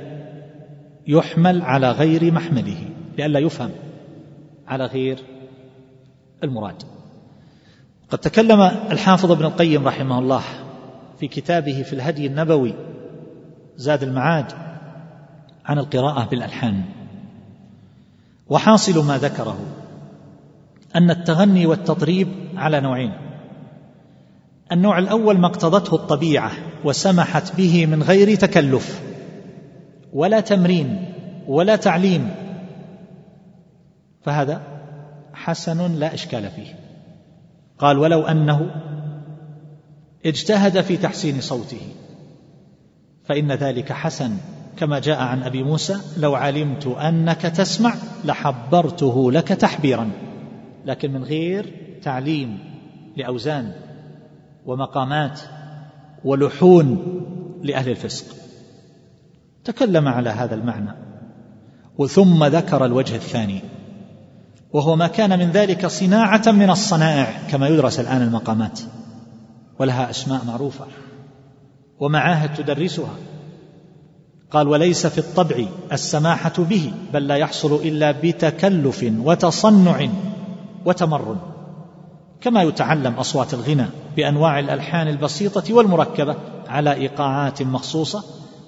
يحمل على غير محمله لئلا يفهم على غير المراد. قد تكلم الحافظ ابن القيم رحمه الله في كتابه في الهدي النبوي زاد المعاد عن القراءة بالألحان. وحاصل ما ذكره أن التغني والتطريب على نوعين. النوع الأول ما اقتضته الطبيعة وسمحت به من غير تكلف ولا تمرين ولا تعليم. فهذا حسن لا إشكال فيه. قال ولو أنه اجتهد في تحسين صوته فإن ذلك حسن. كما جاء عن أبي موسى لو علمت أنك تسمع لحبرته لك تحبيرا. لكن من غير تعليم لأوزان ومقامات ولحون لأهل الفسق. تكلم على هذا المعنى وثم ذكر الوجه الثاني. وهو ما كان من ذلك صناعة من الصنائع كما يدرس الآن المقامات. ولها أسماء معروفة ومعاهد تدرسها. قال وليس في الطبع السماحة به بل لا يحصل إلا بتكلف وتصنع وتمرن كما يتعلم أصوات الغنى بأنواع الألحان البسيطة والمركبة على إيقاعات مخصوصة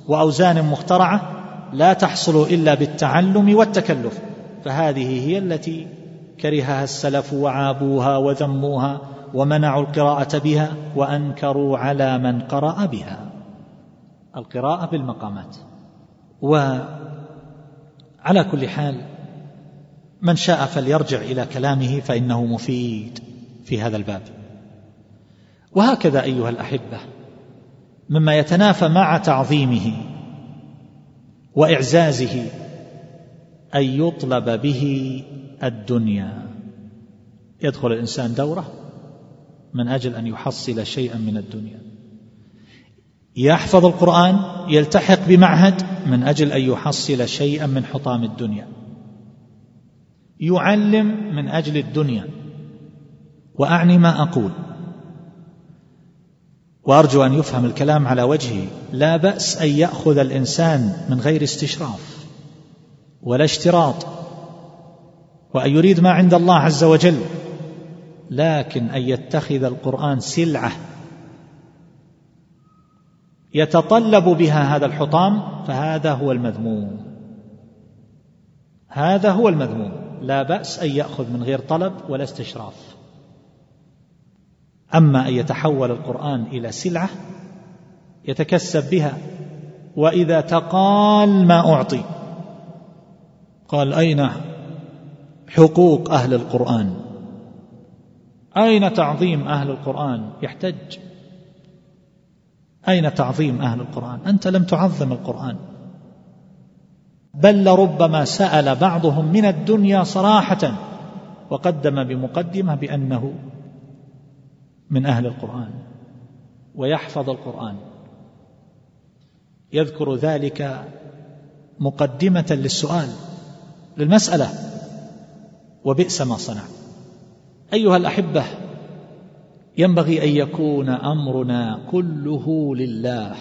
وأوزان مخترعة لا تحصل إلا بالتعلم والتكلف. فهذه هي التي كرهها السلف وعابوها وذموها ومنعوا القراءة بها وأنكروا على من قرأ بها. القراءة بالمقامات. وعلى كل حال من شاء فليرجع إلى كلامه فإنه مفيد في هذا الباب. وهكذا أيها الأحبة مما يتنافى مع تعظيمه وإعزازه أن يطلب به الدنيا. يدخل الإنسان دورة من أجل أن يحصل شيئا من الدنيا. يحفظ القرآن يلتحق بمعهد من أجل أن يحصل شيئا من حطام الدنيا. يعلم من أجل الدنيا. وأعني ما أقول. وأرجو أن يفهم الكلام على وجهه. لا بأس أن يأخذ الإنسان من غير استشراف. ولا اشتراط وأن يريد ما عند الله عز وجل لكن أن يتخذ القرآن سلعة يتطلب بها هذا الحطام فهذا هو المذموم. هذا هو المذموم. لا بأس أن يأخذ من غير طلب ولا استشراف. أما أن يتحول القرآن إلى سلعة يتكسب بها وإذا تقال ما أعطي. قال أين حقوق أهل القرآن؟ أين تعظيم أهل القرآن؟ يحتج. أين تعظيم أهل القرآن؟ أنت لم تعظم القرآن. بل لربما سأل بعضهم من الدنيا صراحة وقدم بمقدمة بأنه من أهل القرآن ويحفظ القرآن. يذكر ذلك مقدمة للسؤال. للمسألة وبئس ما صنع. أيها الأحبة ينبغي أن يكون أمرنا كله لله.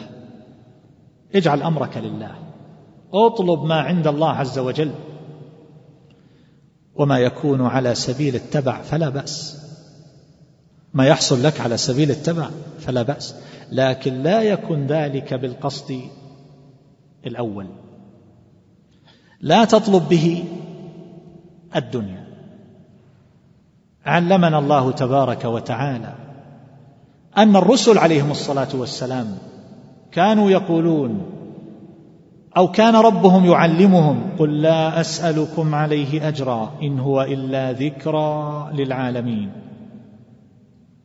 اجعل أمرك لله. اطلب ما عند الله عز وجل. وما يكون على سبيل التبع فلا بأس. ما يحصل لك على سبيل التبع فلا بأس. لكن لا يكن ذلك بالقصد الأول. لا تطلب به الدنيا. علمنا الله تبارك وتعالى أن الرسل عليهم الصلاة والسلام كانوا يقولون أو كان ربهم يعلمهم قل لا أسألكم عليه أجرا إن هو إلا ذكرى للعالمين.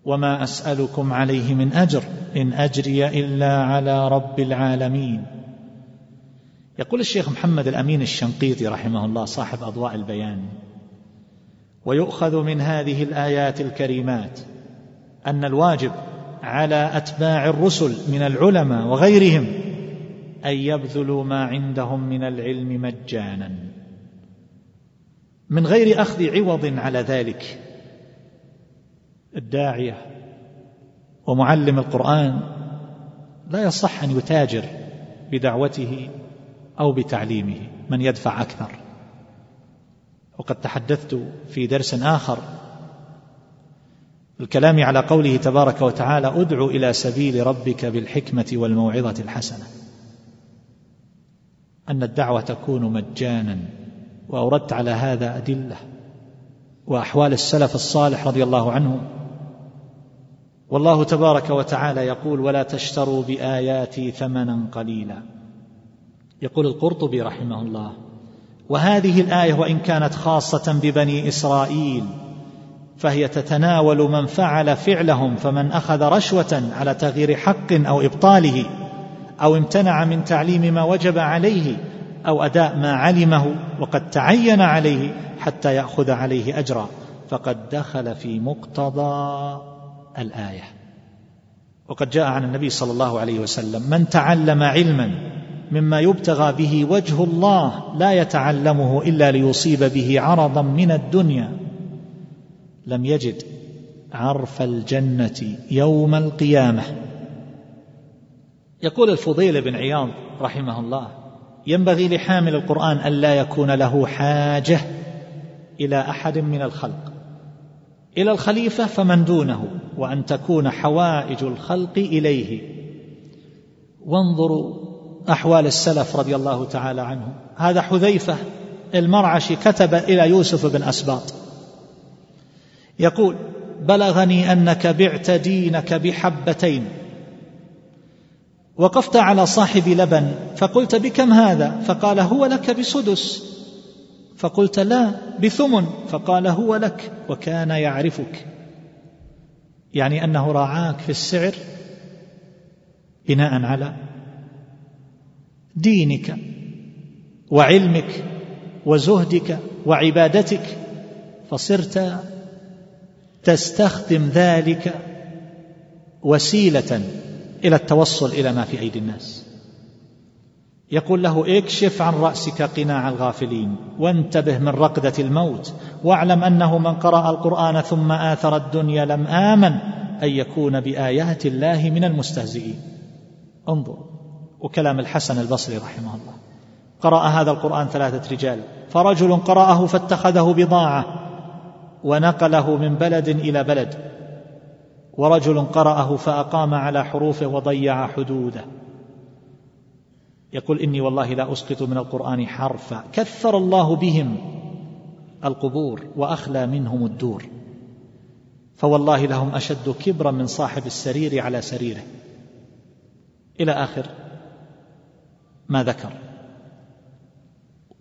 وما أسألكم عليه من أجر إن أجري إلا على رب العالمين. يقول الشيخ محمد الأمين الشنقيطي رحمه الله صاحب أضواء البيان ويؤخذ من هذه الآيات الكريمات أن الواجب على أتباع الرسل من العلماء وغيرهم أن يبذلوا ما عندهم من العلم مجانا. من غير أخذ عوض على ذلك الداعية ومعلم القرآن لا يصح أن يتاجر بدعوته أو بتعليمه من يدفع أكثر. وقد تحدثت في درس آخر الكلام على قوله تبارك وتعالى ادع إلى سبيل ربك بالحكمة والموعظة الحسنة. أن الدعوة تكون مجانا وأوردت على هذا أدلة. وأحوال السلف الصالح رضي الله عنهم والله تبارك وتعالى يقول ولا تشتروا بآياتي ثمنا قليلا. يقول القرطبي رحمه الله وهذه الآية وإن كانت خاصة ببني إسرائيل فهي تتناول من فعل فعلهم فمن أخذ رشوة على تغيير حق أو إبطاله أو امتنع من تعليم ما وجب عليه أو أداء ما علمه وقد تعين عليه حتى يأخذ عليه أجرا. فقد دخل في مقتضى الآية. وقد جاء عن النبي صلى الله عليه وسلم من تعلم علما مما يبتغى به وجه الله لا يتعلمه إلا ليصيب به عرضا من الدنيا. لم يجد عرف الجنة يوم القيامة. يقول الفضيل بن عياض رحمه الله ينبغي لحامل القرآن أن لا يكون له حاجة إلى أحد من الخلق. إلى الخليفة فمن دونه وأن تكون حوائج الخلق إليه. وانظروا أحوال السلف رضي الله تعالى عنهم. هذا حذيفة المرعشي كتب إلى يوسف بن أسباط. يقول بلغني أنك بعت دينك بحبتين. وقفت على صاحب لبن فقلت بكم هذا؟ فقال هو لك بسدس. فقلت لا بثمن. فقال هو لك وكان يعرفك. يعني أنه راعاك في السعر بناء على دينك وعلمك وزهدك وعبادتك فصرت تستخدم ذلك وسيلة إلى التوصل إلى ما في أيدي الناس. يقول له اكشف عن رأسك قناع الغافلين وانتبه من رقدة الموت واعلم أنه من قرأ القرآن ثم آثر الدنيا لم آمن أن يكون بآيات الله من المستهزئين. انظر. وكلام الحسن البصري رحمه الله. قرأ هذا القرآن ثلاثة رجال. فرجل قرأه فاتخذه بضاعة ونقله من بلد إلى بلد. ورجل قرأه فأقام على حروفه وضيع حدوده. يقول إني والله لا أسقط من القرآن حرفا. كثر الله بهم القبور وأخلى منهم الدور. فوالله لهم أشد كبرا من صاحب السرير على سريره. إلى آخر ما ذكر.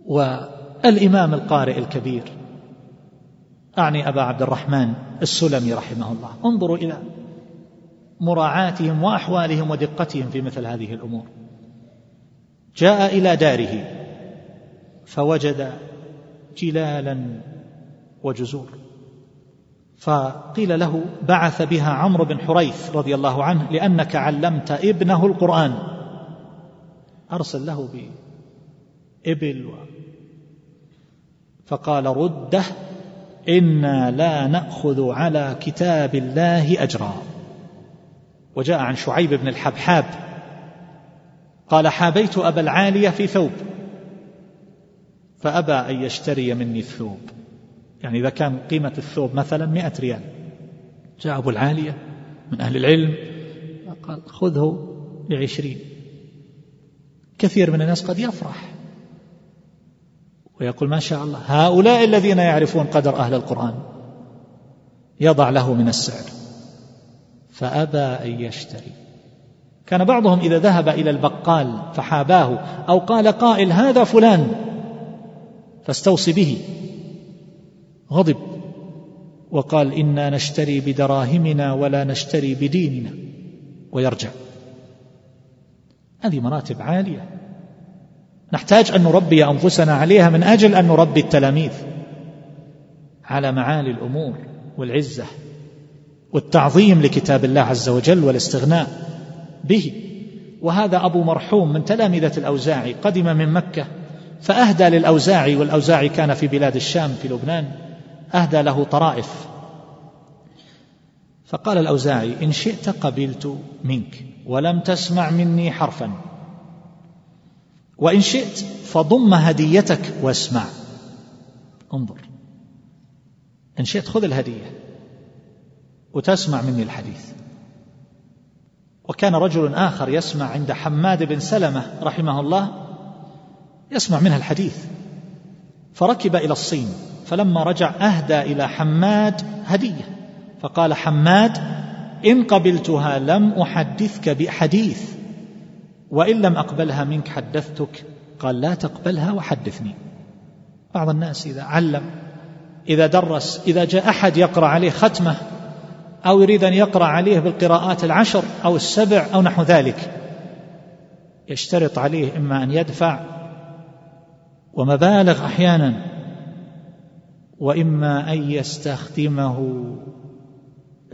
والإمام القارئ الكبير أعني أبا عبد الرحمن السلمي رحمه الله. انظروا إلى مراعاتهم وأحوالهم ودقتهم في مثل هذه الأمور. جاء إلى داره فوجد جلالا وجزور. فقيل له بعث بها عمرو بن حريث رضي الله عنه لأنك علمت ابنه القرآن. أرسل له بإبل و فقال رده إنا لا نأخذ على كتاب الله أجرا. وجاء عن شعيب بن الحبحاب قال حابيت أبا العاليه في ثوب فأبى أن يشتري مني الثوب. يعني إذا كان قيمة الثوب مثلا مئة ريال. جاء أبو العاليه من أهل العلم قال خذه بعشرين. كثير من الناس قد يفرح. ويقول ما شاء الله هؤلاء الذين يعرفون قدر أهل القرآن يضع له من السعر. فأبى أن يشتري. كان بعضهم إذا ذهب إلى البقال فحاباه أو قال قائل هذا فلان فاستوصي به. غضب وقال إنا نشتري بدراهمنا ولا نشتري بديننا ويرجع. هذه مراتب عالية. نحتاج أن نربي أنفسنا عليها من أجل أن نربي التلاميذ على معالي الأمور والعزة والتعظيم لكتاب الله عز وجل والاستغناء به. وهذا أبو مرحوم من تلامذة الأوزاعي قدم من مكة فأهدى للأوزاعي والأوزاعي كان في بلاد الشام في لبنان أهدى له طرائف. فقال الأوزاعي إن شئت قبلت منك. ولم تسمع مني حرفا. وإن شئت فضم هديتك واسمع. انظر. إن شئت خذ الهدية وتسمع مني الحديث. وكان رجل آخر يسمع عند حماد بن سلمة رحمه الله يسمع منها الحديث. فركب إلى الصين فلما رجع أهدى إلى حماد هدية. فقال حماد إن قبلتها لم أحدثك بحديث وإن لم أقبلها منك حدثتك قال لا تقبلها وحدثني. بعض الناس إذا علم إذا درس إذا جاء أحد يقرأ عليه ختمة أو يريد أن يقرأ عليه بالقراءات العشر أو السبع أو نحو ذلك يشترط عليه إما أن يدفع ومبالغ أحيانا وإما أن يستخدمه.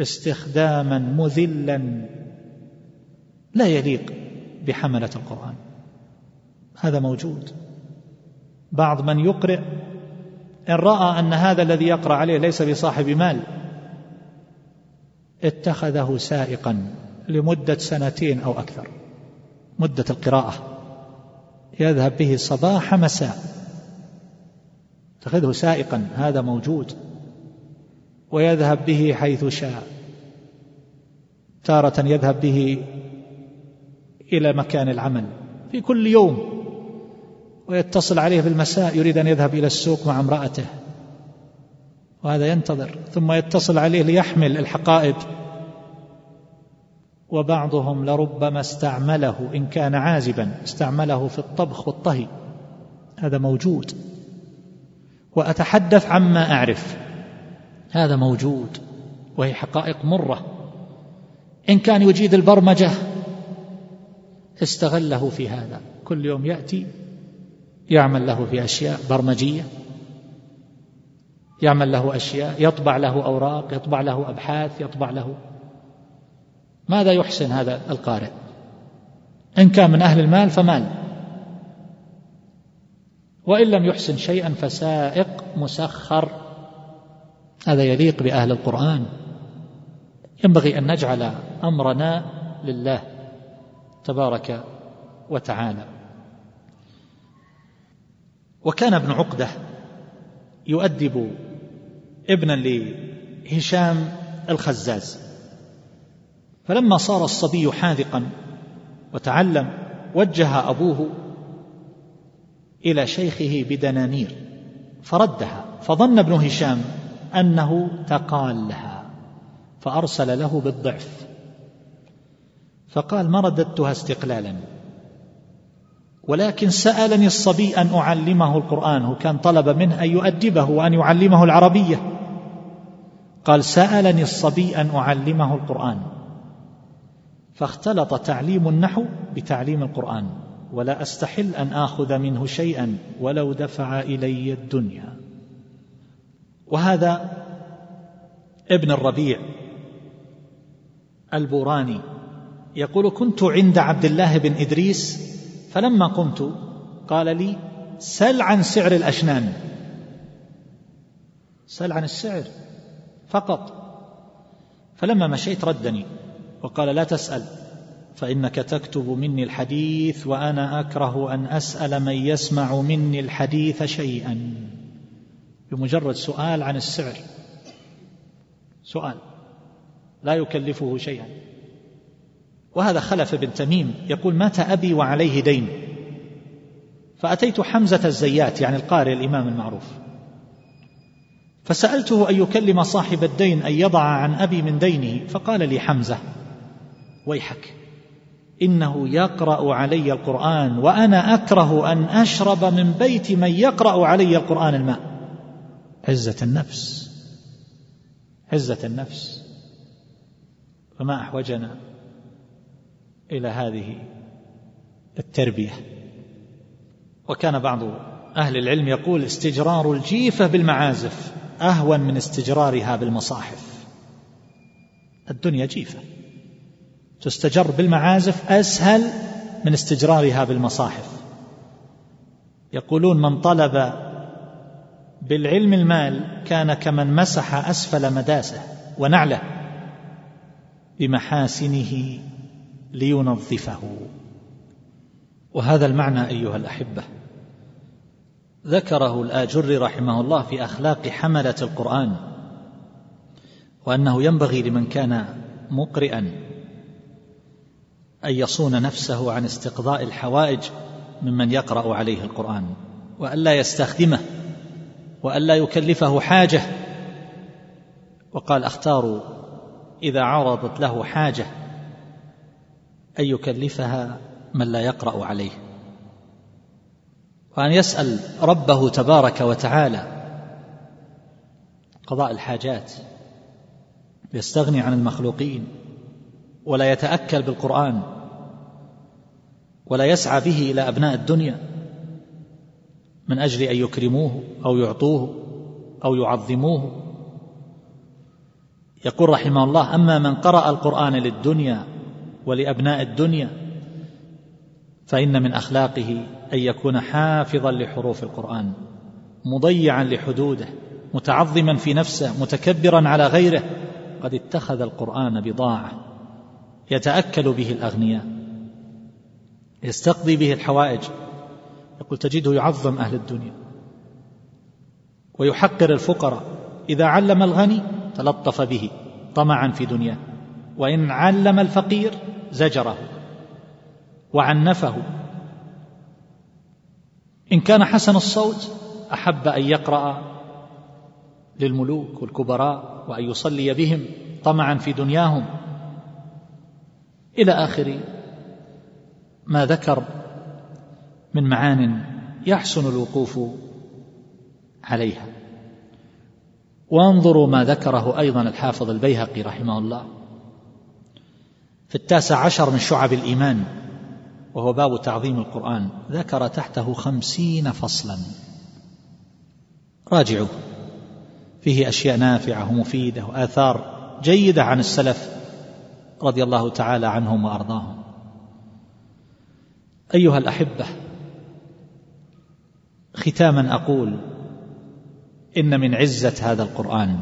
استخداما مذلا لا يليق بحملة القرآن. هذا موجود. بعض من يقرئ إن رأى أن هذا الذي يقرأ عليه ليس بصاحب مال اتخذه سائقا لمدة سنتين أو أكثر مدة القراءة. يذهب به صباح مساء اتخذه سائقا هذا موجود. ويذهب به حيث شاء. تارة يذهب به إلى مكان العمل في كل يوم ويتصل عليه في المساء يريد أن يذهب إلى السوق مع امرأته. وهذا ينتظر ثم يتصل عليه ليحمل الحقائب. وبعضهم لربما استعمله إن كان عازبا استعمله في الطبخ والطهي. هذا موجود. وأتحدث عما أعرف. هذا موجود وهي حقائق مرة. إن كان يجيد البرمجة استغله في هذا. كل يوم يأتي يعمل له في أشياء برمجية يعمل له أشياء يطبع له أوراق يطبع له أبحاث يطبع له. ماذا يحسن هذا القارئ؟ إن كان من أهل المال فمال. وإن لم يحسن شيئا فسائق مسخر. هذا يليق بأهل القرآن. ينبغي أن نجعل أمرنا لله تبارك وتعالى. وكان ابن عقدة يؤدب ابنا لهشام الخزاز. فلما صار الصبي حاذقا وتعلم وجه أبوه إلى شيخه بدنانير فردها فظن ابن هشام أنه تقالها فأرسل له بالضعف. فقال ما رددتها استقلالا؟ ولكن سألني الصبي أن أعلمه القرآن هو كان طلب منه أن يؤدبه وأن يعلمه العربية. قال سألني الصبي أن أعلمه القرآن. فاختلط تعليم النحو بتعليم القرآن ولا أستحل أن آخذ منه شيئا ولو دفع إلي الدنيا. وهذا ابن الربيع البوراني يقول كنت عند عبد الله بن إدريس فلما قمت قال لي سل عن سعر الأشنان. سل عن السعر فقط. فلما مشيت ردني وقال لا تسأل فإنك تكتب مني الحديث وأنا أكره أن أسأل من يسمع مني الحديث شيئا. بمجرد سؤال عن السعر. سؤال. لا يكلفه شيئا. وهذا خلف بن تميم يقول مات أبي وعليه دين. فأتيت حمزة الزيات يعني القارئ الإمام المعروف. فسألته أن يكلم صاحب الدين أن يضع عن أبي من دينه؟ فقال لي حمزة ويحك. إنه يقرأ علي القرآن وأنا أكره أن أشرب من بيت من يقرأ علي القرآن الماء. عزة النفس عزة النفس. فما أحوجنا إلى هذه التربية. وكان بعض أهل العلم يقول استجرار الجيفة بالمعازف أهون من استجرارها بالمصاحف. الدنيا جيفة. تستجر بالمعازف أسهل من استجرارها بالمصاحف. يقولون من طلب بالعلم المال كان كمن مسح أسفل مداسه ونعله بمحاسنه لينظفه. وهذا المعنى أيها الأحبة. ذكره الآجر رحمه الله في أخلاق حملة القرآن وأنه ينبغي لمن كان مقرئا أن يصون نفسه عن استقضاء الحوائج ممن يقرأ عليه القرآن وألا يستخدمه وألا يكلفه حاجة. وقال أختار إذا عرضت له حاجة أن يكلفها من لا يقرأ عليه. وأن يسأل ربه تبارك وتعالى قضاء الحاجات يستغني عن المخلوقين ولا يتأكل بالقرآن ولا يسعى به إلى أبناء الدنيا. من أجل أن يكرموه أو يعطوه أو يعظموه. يقول رحمه الله أما من قرأ القرآن للدنيا ولأبناء الدنيا فإن من أخلاقه أن يكون حافظا لحروف القرآن مضيعا لحدوده متعظما في نفسه متكبرا على غيره. قد اتخذ القرآن بضاعة يتأكل به الأغنياء يستقضي به الحوائج. يقول تجده يعظم أهل الدنيا ويحقر الفقراء. إذا علم الغني تلطف به طمعا في دنياه. وإن علم الفقير زجره وعنفه. إن كان حسن الصوت أحب أن يقرأ للملوك والكبراء وأن يصلي بهم طمعا في دنياهم. إلى آخر ما ذكر من معان يحسن الوقوف عليها. وانظروا ما ذكره أيضا الحافظ البيهقي رحمه الله في التاسع عشر من شعب الإيمان وهو باب تعظيم القرآن ذكر تحته خمسين فصلا. راجعوا فيه أشياء نافعة ومفيدة وآثار جيدة عن السلف رضي الله تعالى عنهم وأرضاهم. أيها الأحبة ختاما أقول إن من عزة هذا القرآن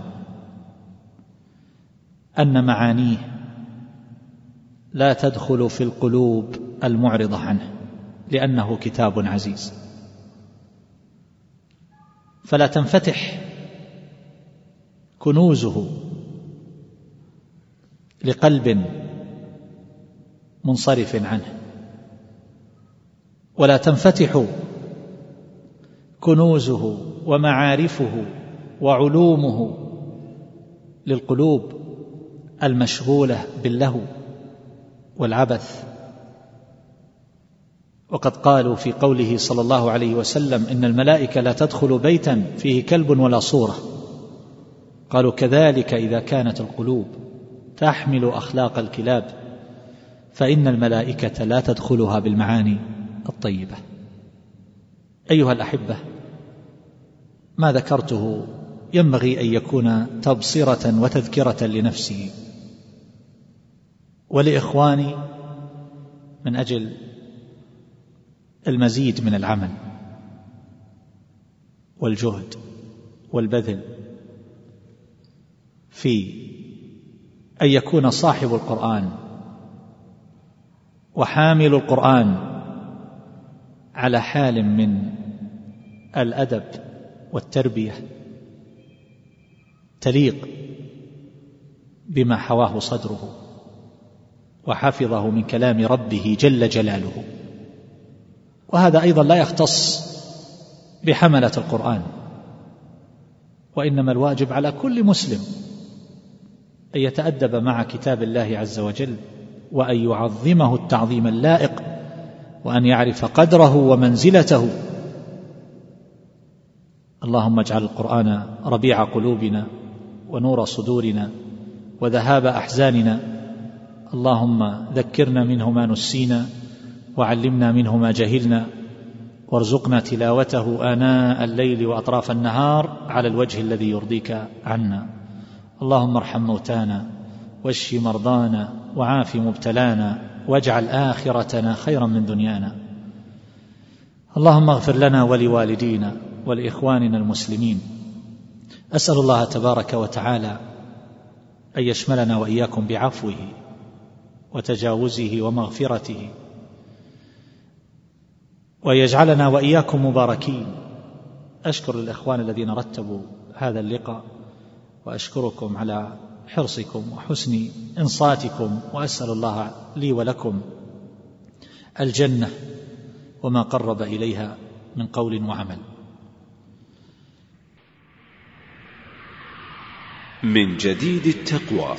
أن معانيه لا تدخل في القلوب المعرضة عنه لأنه كتاب عزيز. فلا تنفتح كنوزه لقلب منصرف عنه. ولا تنفتح كنوزه ومعارفه وعلومه للقلوب المشغولة باللهو والعبث. وقد قالوا في قوله صلى الله عليه وسلم إن الملائكة لا تدخل بيتا فيه كلب ولا صورة. قالوا كذلك إذا كانت القلوب تحمل أخلاق الكلاب فإن الملائكة لا تدخلها بالمعاني الطيبة. أيها الأحبة ما ذكرته ينبغي أن يكون تبصرة وتذكرة لنفسي. ولإخواني من أجل المزيد من العمل والجهد والبذل في أن يكون صاحب القرآن وحامل القرآن على حال من الأدب والتربية تليق بما حواه صدره وحفظه من كلام ربه جل جلاله. وهذا أيضا لا يختص بحملة القرآن وإنما الواجب على كل مسلم أن يتأدب مع كتاب الله عز وجل وأن يعظمه التعظيم اللائق وأن يعرف قدره ومنزلته اللهم اجعل القرآن ربيع قلوبنا ونور صدورنا وذهاب أحزاننا. اللهم ذكرنا منه ما نسينا وعلمنا منه ما جهلنا. وارزقنا تلاوته آناء الليل وأطراف النهار على الوجه الذي يرضيك عنا. اللهم ارحم موتانا واشف مرضانا وعاف مبتلانا واجعل آخرتنا خيرا من دنيانا. اللهم اغفر لنا ولوالدينا ولإخواننا المسلمين. أسأل الله تبارك وتعالى أن يشملنا وإياكم بعفوه وتجاوزه ومغفرته ويجعلنا وإياكم مباركين. أشكر الإخوان الذين رتبوا هذا اللقاء وأشكركم على حرصكم وحسن إنصاتكم وأسأل الله لي ولكم الجنة وما قرب إليها من قول وعمل. من جديد التقوى.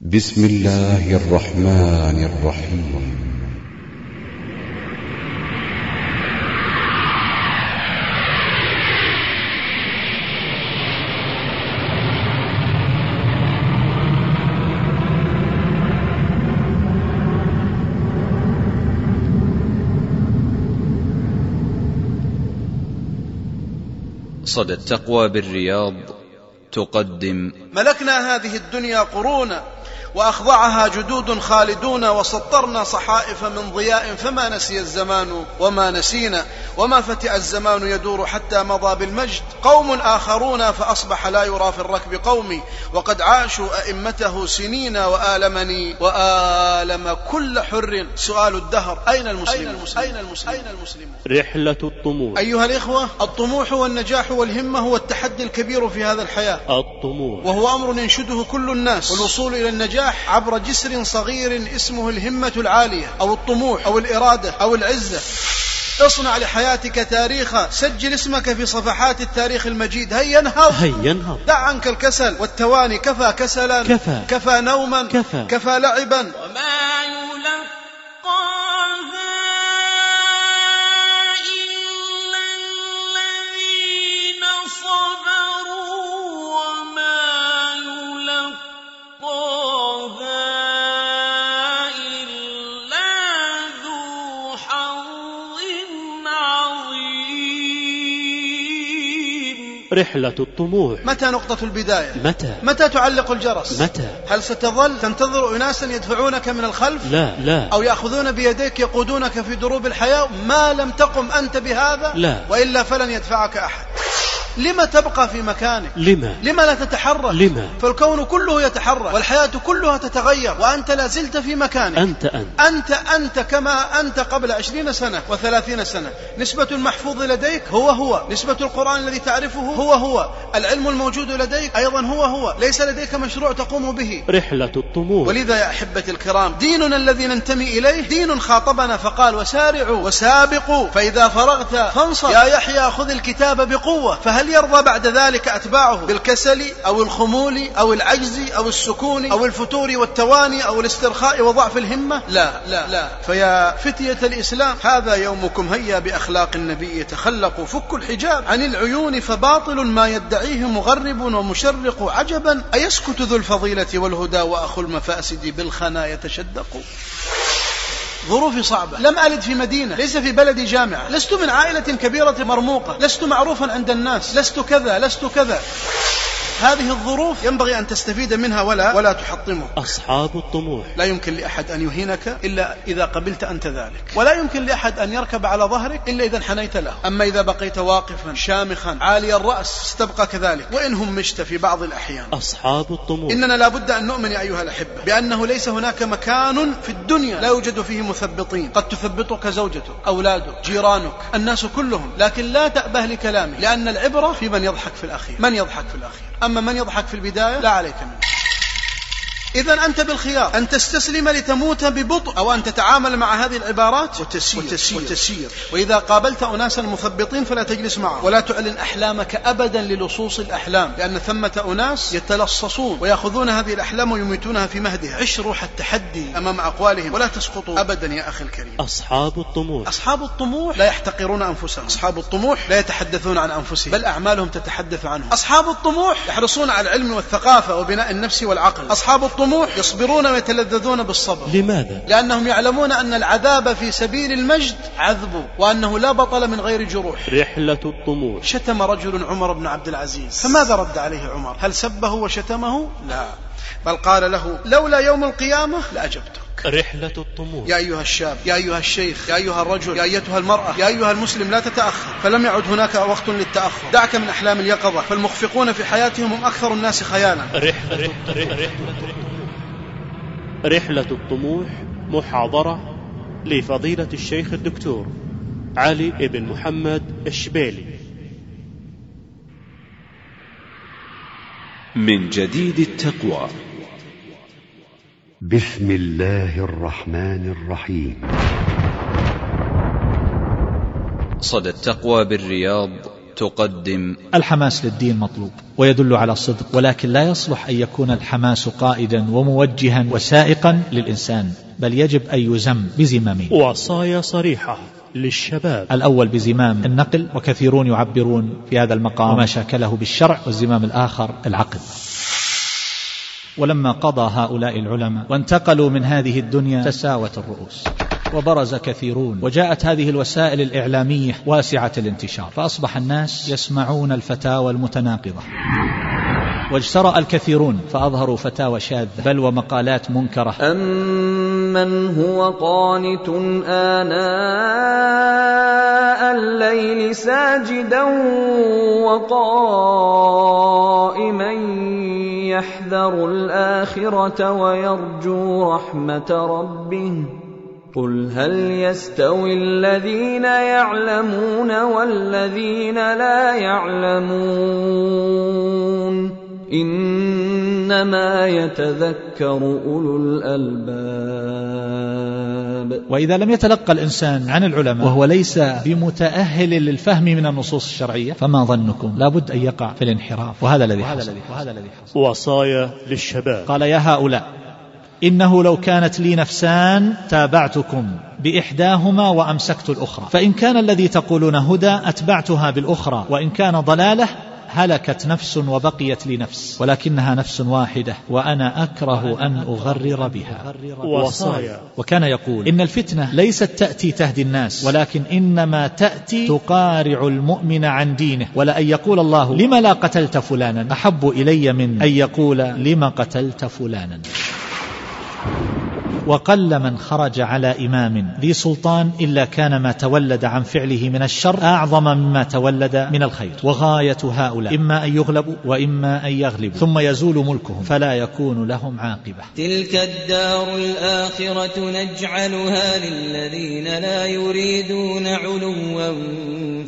بسم الله الرحمن الرحيم. صدى التقوى بالرياض تقدم. ملكنا هذه الدنيا قرونا. وأخضعها جدود خالدون وسطرنا صحائف من ضياء فما نسي الزمان وما نسينا وما فتئ الزمان يدور حتى مضى بالمجد. قوم آخرون فأصبح لا يرى في الركب قومي وقد عاشوا أئمته سنين وآلمني وآلم كل حر. سؤال الدهر أين المسلم أين المسلم أين المسلم رحلة الطموح. أيها الإخوة الطموح والنجاح والهمة هو التحدي الكبير في هذا الحياة. الطموح. وهو أمر ينشده كل الناس. والوصول إلى النجاح عبر جسر صغير اسمه الهمة العالية أو الطموح أو الإرادة أو العزة. اصنع لحياتك تاريخا سجل اسمك في صفحات التاريخ المجيد. هيا انهض. هيا انهض. دع عنك الكسل. والتواني كفى كسلا. كفى. كفى نوما. كفى. كفى لعبا. وما رحلة الطموح. متى نقطة البداية؟ متى؟ متى تعلق الجرس؟ متى؟ هل ستظل تنتظر أناسا يدفعونك من الخلف؟ لا لا. أو يأخذون بيديك يقودونك في دروب الحياة؟ ما لم تقم أنت بهذا؟ لا. وإلا فلن يدفعك أحد. لما تبقى في مكانك؟ لما؟ لما لا تتحرك؟ لما؟ فالكون كله يتحرك والحياة كلها تتغير وأنت لا زلت في مكانك. أنت أنت. أنت أنت كما أنت قبل عشرين سنة وثلاثين سنة. نسبة المحفوظ لديك هو هو. نسبة القرآن الذي تعرفه هو هو. العلم الموجود لديك أيضا هو هو. ليس لديك مشروع تقوم به. رحلة الطموح. ولذا يا أحبتي الكرام ديننا الذي ننتمي إليه دين خاطبنا فقال وسارعوا وسابقوا فإذا فرغت فانصب يا يحيى خذ الكتاب بقوة فهل يرضى بعد ذلك أتباعه؟ بالكسل أو الخمول أو العجز أو السكون أو الفتور والتواني أو الاسترخاء وضعف الهمة؟ لا لا لا. فيا فتية الإسلام هذا يومكم هيا بأخلاق النبي تخلقوا فكوا الحجاب عن العيون فباطل ما يدعيه مغرب ومشرق عجبا أيسكت ذو الفضيلة والهدى وأخو المفاسد بالخنا يتشدق؟ ظروفي صعبة. لم ألد في مدينة ليس في بلدي جامعة. لست من عائلة كبيرة مرموقة. لست معروفا عند الناس. لست كذا لست كذا. هذه الظروف ينبغي أن تستفيد منها ولا ولا تحطمه. أصحاب الطموح. لا يمكن لأحد أن يهينك إلا إذا قبلت أنت ذلك. ولا يمكن لأحد أن يركب على ظهرك إلا إذا انحنيت له. أما إذا بقيت واقفا شامخا عالي الرأس ستبقى كذلك. وإن همشت في بعض الأحيان. أصحاب الطموح. إننا لابد أن نؤمن يا أيها الأحبة بأنه ليس هناك مكان في الدنيا لا يوجد فيه مثبطين. قد تثبطك زوجتك أولادك جيرانك الناس كلهم. لكن لا تأبه لكلامه لأن العبرة في من يضحك في الأخير. من يضحك في الأخير؟ أما من يضحك في البداية لا عليك منه. إذا أنت بالخيار. أن تستسلم لتموت ببطء أو أن تتعامل مع هذه العبارات وتسير, وتسير, وتسير. وإذا قابلت أناسا مثبطين فلا تجلس معهم. ولا تعلن أحلامك أبدا للصوص الأحلام. لأن ثمة أناس يتلصصون. ويأخذون هذه الأحلام ويميتونها في مهدها. عش روح التحدي أمام أقوالهم. ولا تسقطوا أبدا يا أخي الكريم. أصحاب الطموح. أصحاب الطموح لا يحتقرون أنفسهم. أصحاب الطموح لا يتحدثون عن أنفسهم. بل أعمالهم تتحدث عنهم. أصحاب الطموح يحرصون على العلم والثقافة وبناء النفس والعقل. أصحاب الطموح يصبرون ويتلذذون بالصبر. لماذا؟ لأنهم يعلمون أن العذاب في سبيل المجد عذب وأنه لا بطل من غير جروح. رحلة الطموح. شتم رجل عمر بن عبد العزيز. فماذا رد عليه عمر؟ هل سبه وشتمه؟ لا. بل قال له لولا يوم القيامة لأجبتك رحلة الطموح. يا أيها الشاب يا أيها الشيخ يا أيها الرجل يا أيتها المرأة يا أيها المسلم لا تتأخر فلم يعد هناك وقت للتأخر. دعك من أحلام اليقظة فالمخفقون في حياتهم هم أكثر الناس خيالا. رحلة الطموح. رحلة الطموح محاضرة لفضيلة الشيخ الدكتور علي بن محمد الشبيلي. من جديد التقوى. بسم الله الرحمن الرحيم. صدى التقوى بالرياض تقدم. الحماس للدين مطلوب ويدل على الصدق ولكن لا يصلح أن يكون الحماس قائدا وموجها وسائقا للإنسان بل يجب أن يزم بزمامه. وصايا صريحة للشباب. الأول بزمام النقل وكثيرون يعبرون في هذا المقام وما شاكله بالشرع والزمام الآخر العقل ولما قضى هؤلاء العلماء وانتقلوا من هذه الدنيا تساوت الرؤوس. وبرز كثيرون وجاءت هذه الوسائل الإعلامية واسعة الانتشار. فأصبح الناس يسمعون الفتاوى المتناقضة. واجترأ الكثيرون فأظهروا فتاوى شاذة بل ومقالات منكرة. أمن هو قانت آناء الليل ساجدا وقائما يحذر الآخرة ويرجو رحمة ربه قل هل يستوي الذين يعلمون والذين لا يعلمون إنما يتذكر أولو الألباب. وإذا لم يتلقى الإنسان عن العلماء وهو ليس بمتأهل للفهم من النصوص الشرعية فما ظنكم؟ لابد أن يقع في الانحراف. وهذا الذي حصل. وهذا الذي حصل. وصايا للشباب. قال يا هؤلاء إنه لو كانت لي نفسان تابعتكم بإحداهما وأمسكت الأخرى. فإن كان الذي تقولون هدى أتبعتها بالأخرى. وإن كان ضلالة هلكت نفس وبقيت لي نفس ولكنها نفس واحدة وأنا أكره أن أغرر بها. وصايا. وكان يقول إن الفتنة ليست تأتي تهدي الناس ولكن إنما تأتي تقارع المؤمن عن دينه. ولأن يقول الله لما لا قتلت فلانا؟ أحب إلي من. أن يقول لما قتلت فلانا؟ وقل من خرج على إمام. ذي سلطان إلا كان ما تولد عن فعله من الشر أعظم مما تولد من الخير. وغاية هؤلاء. إما أن يغلبوا وإما أن يغلبوا. ثم يزول ملكهم. فلا يكون لهم عاقبة. تلك الدار الآخرة نجعلها للذين لا يريدون علوا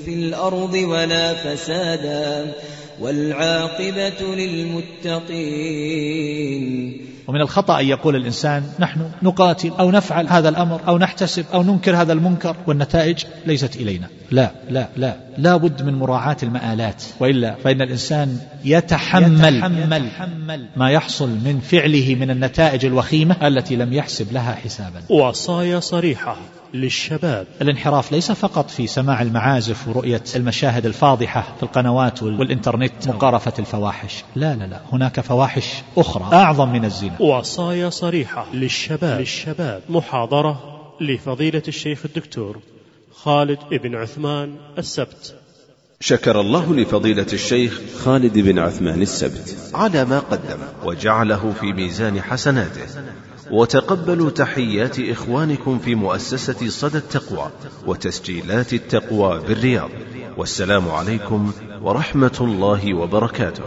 في الأرض ولا فسادا. والعاقبة للمتقين. ومن الخطأ أن يقول الإنسان نحن نقاتل أو نفعل هذا الأمر أو نحتسب أو ننكر هذا المنكر والنتائج ليست إلينا. لا لا لا لا بد من مراعاة المآلات. وإلا فإن الإنسان يتحمل, يتحمل. ما يحصل من فعله من النتائج الوخيمة التي لم يحسب لها حسابا. وصايا صريحة. للشباب. الانحراف ليس فقط في سماع المعازف ورؤية المشاهد الفاضحة في القنوات وال- والإنترنت مقارفة الفواحش. لا لا لا. هناك فواحش أخرى أعظم من الزنا. وصايا صريحة للشباب. للشباب. محاضرة لفضيلة الشيخ الدكتور خالد بن عثمان السبت. شكر الله لفضيلة الشيخ خالد بن عثمان السبت. على ما قدم. وجعله في ميزان حسناته. وتقبلوا تحيات إخوانكم في مؤسسة صدى التقوى وتسجيلات التقوى بالرياض. والسلام عليكم ورحمة الله وبركاته.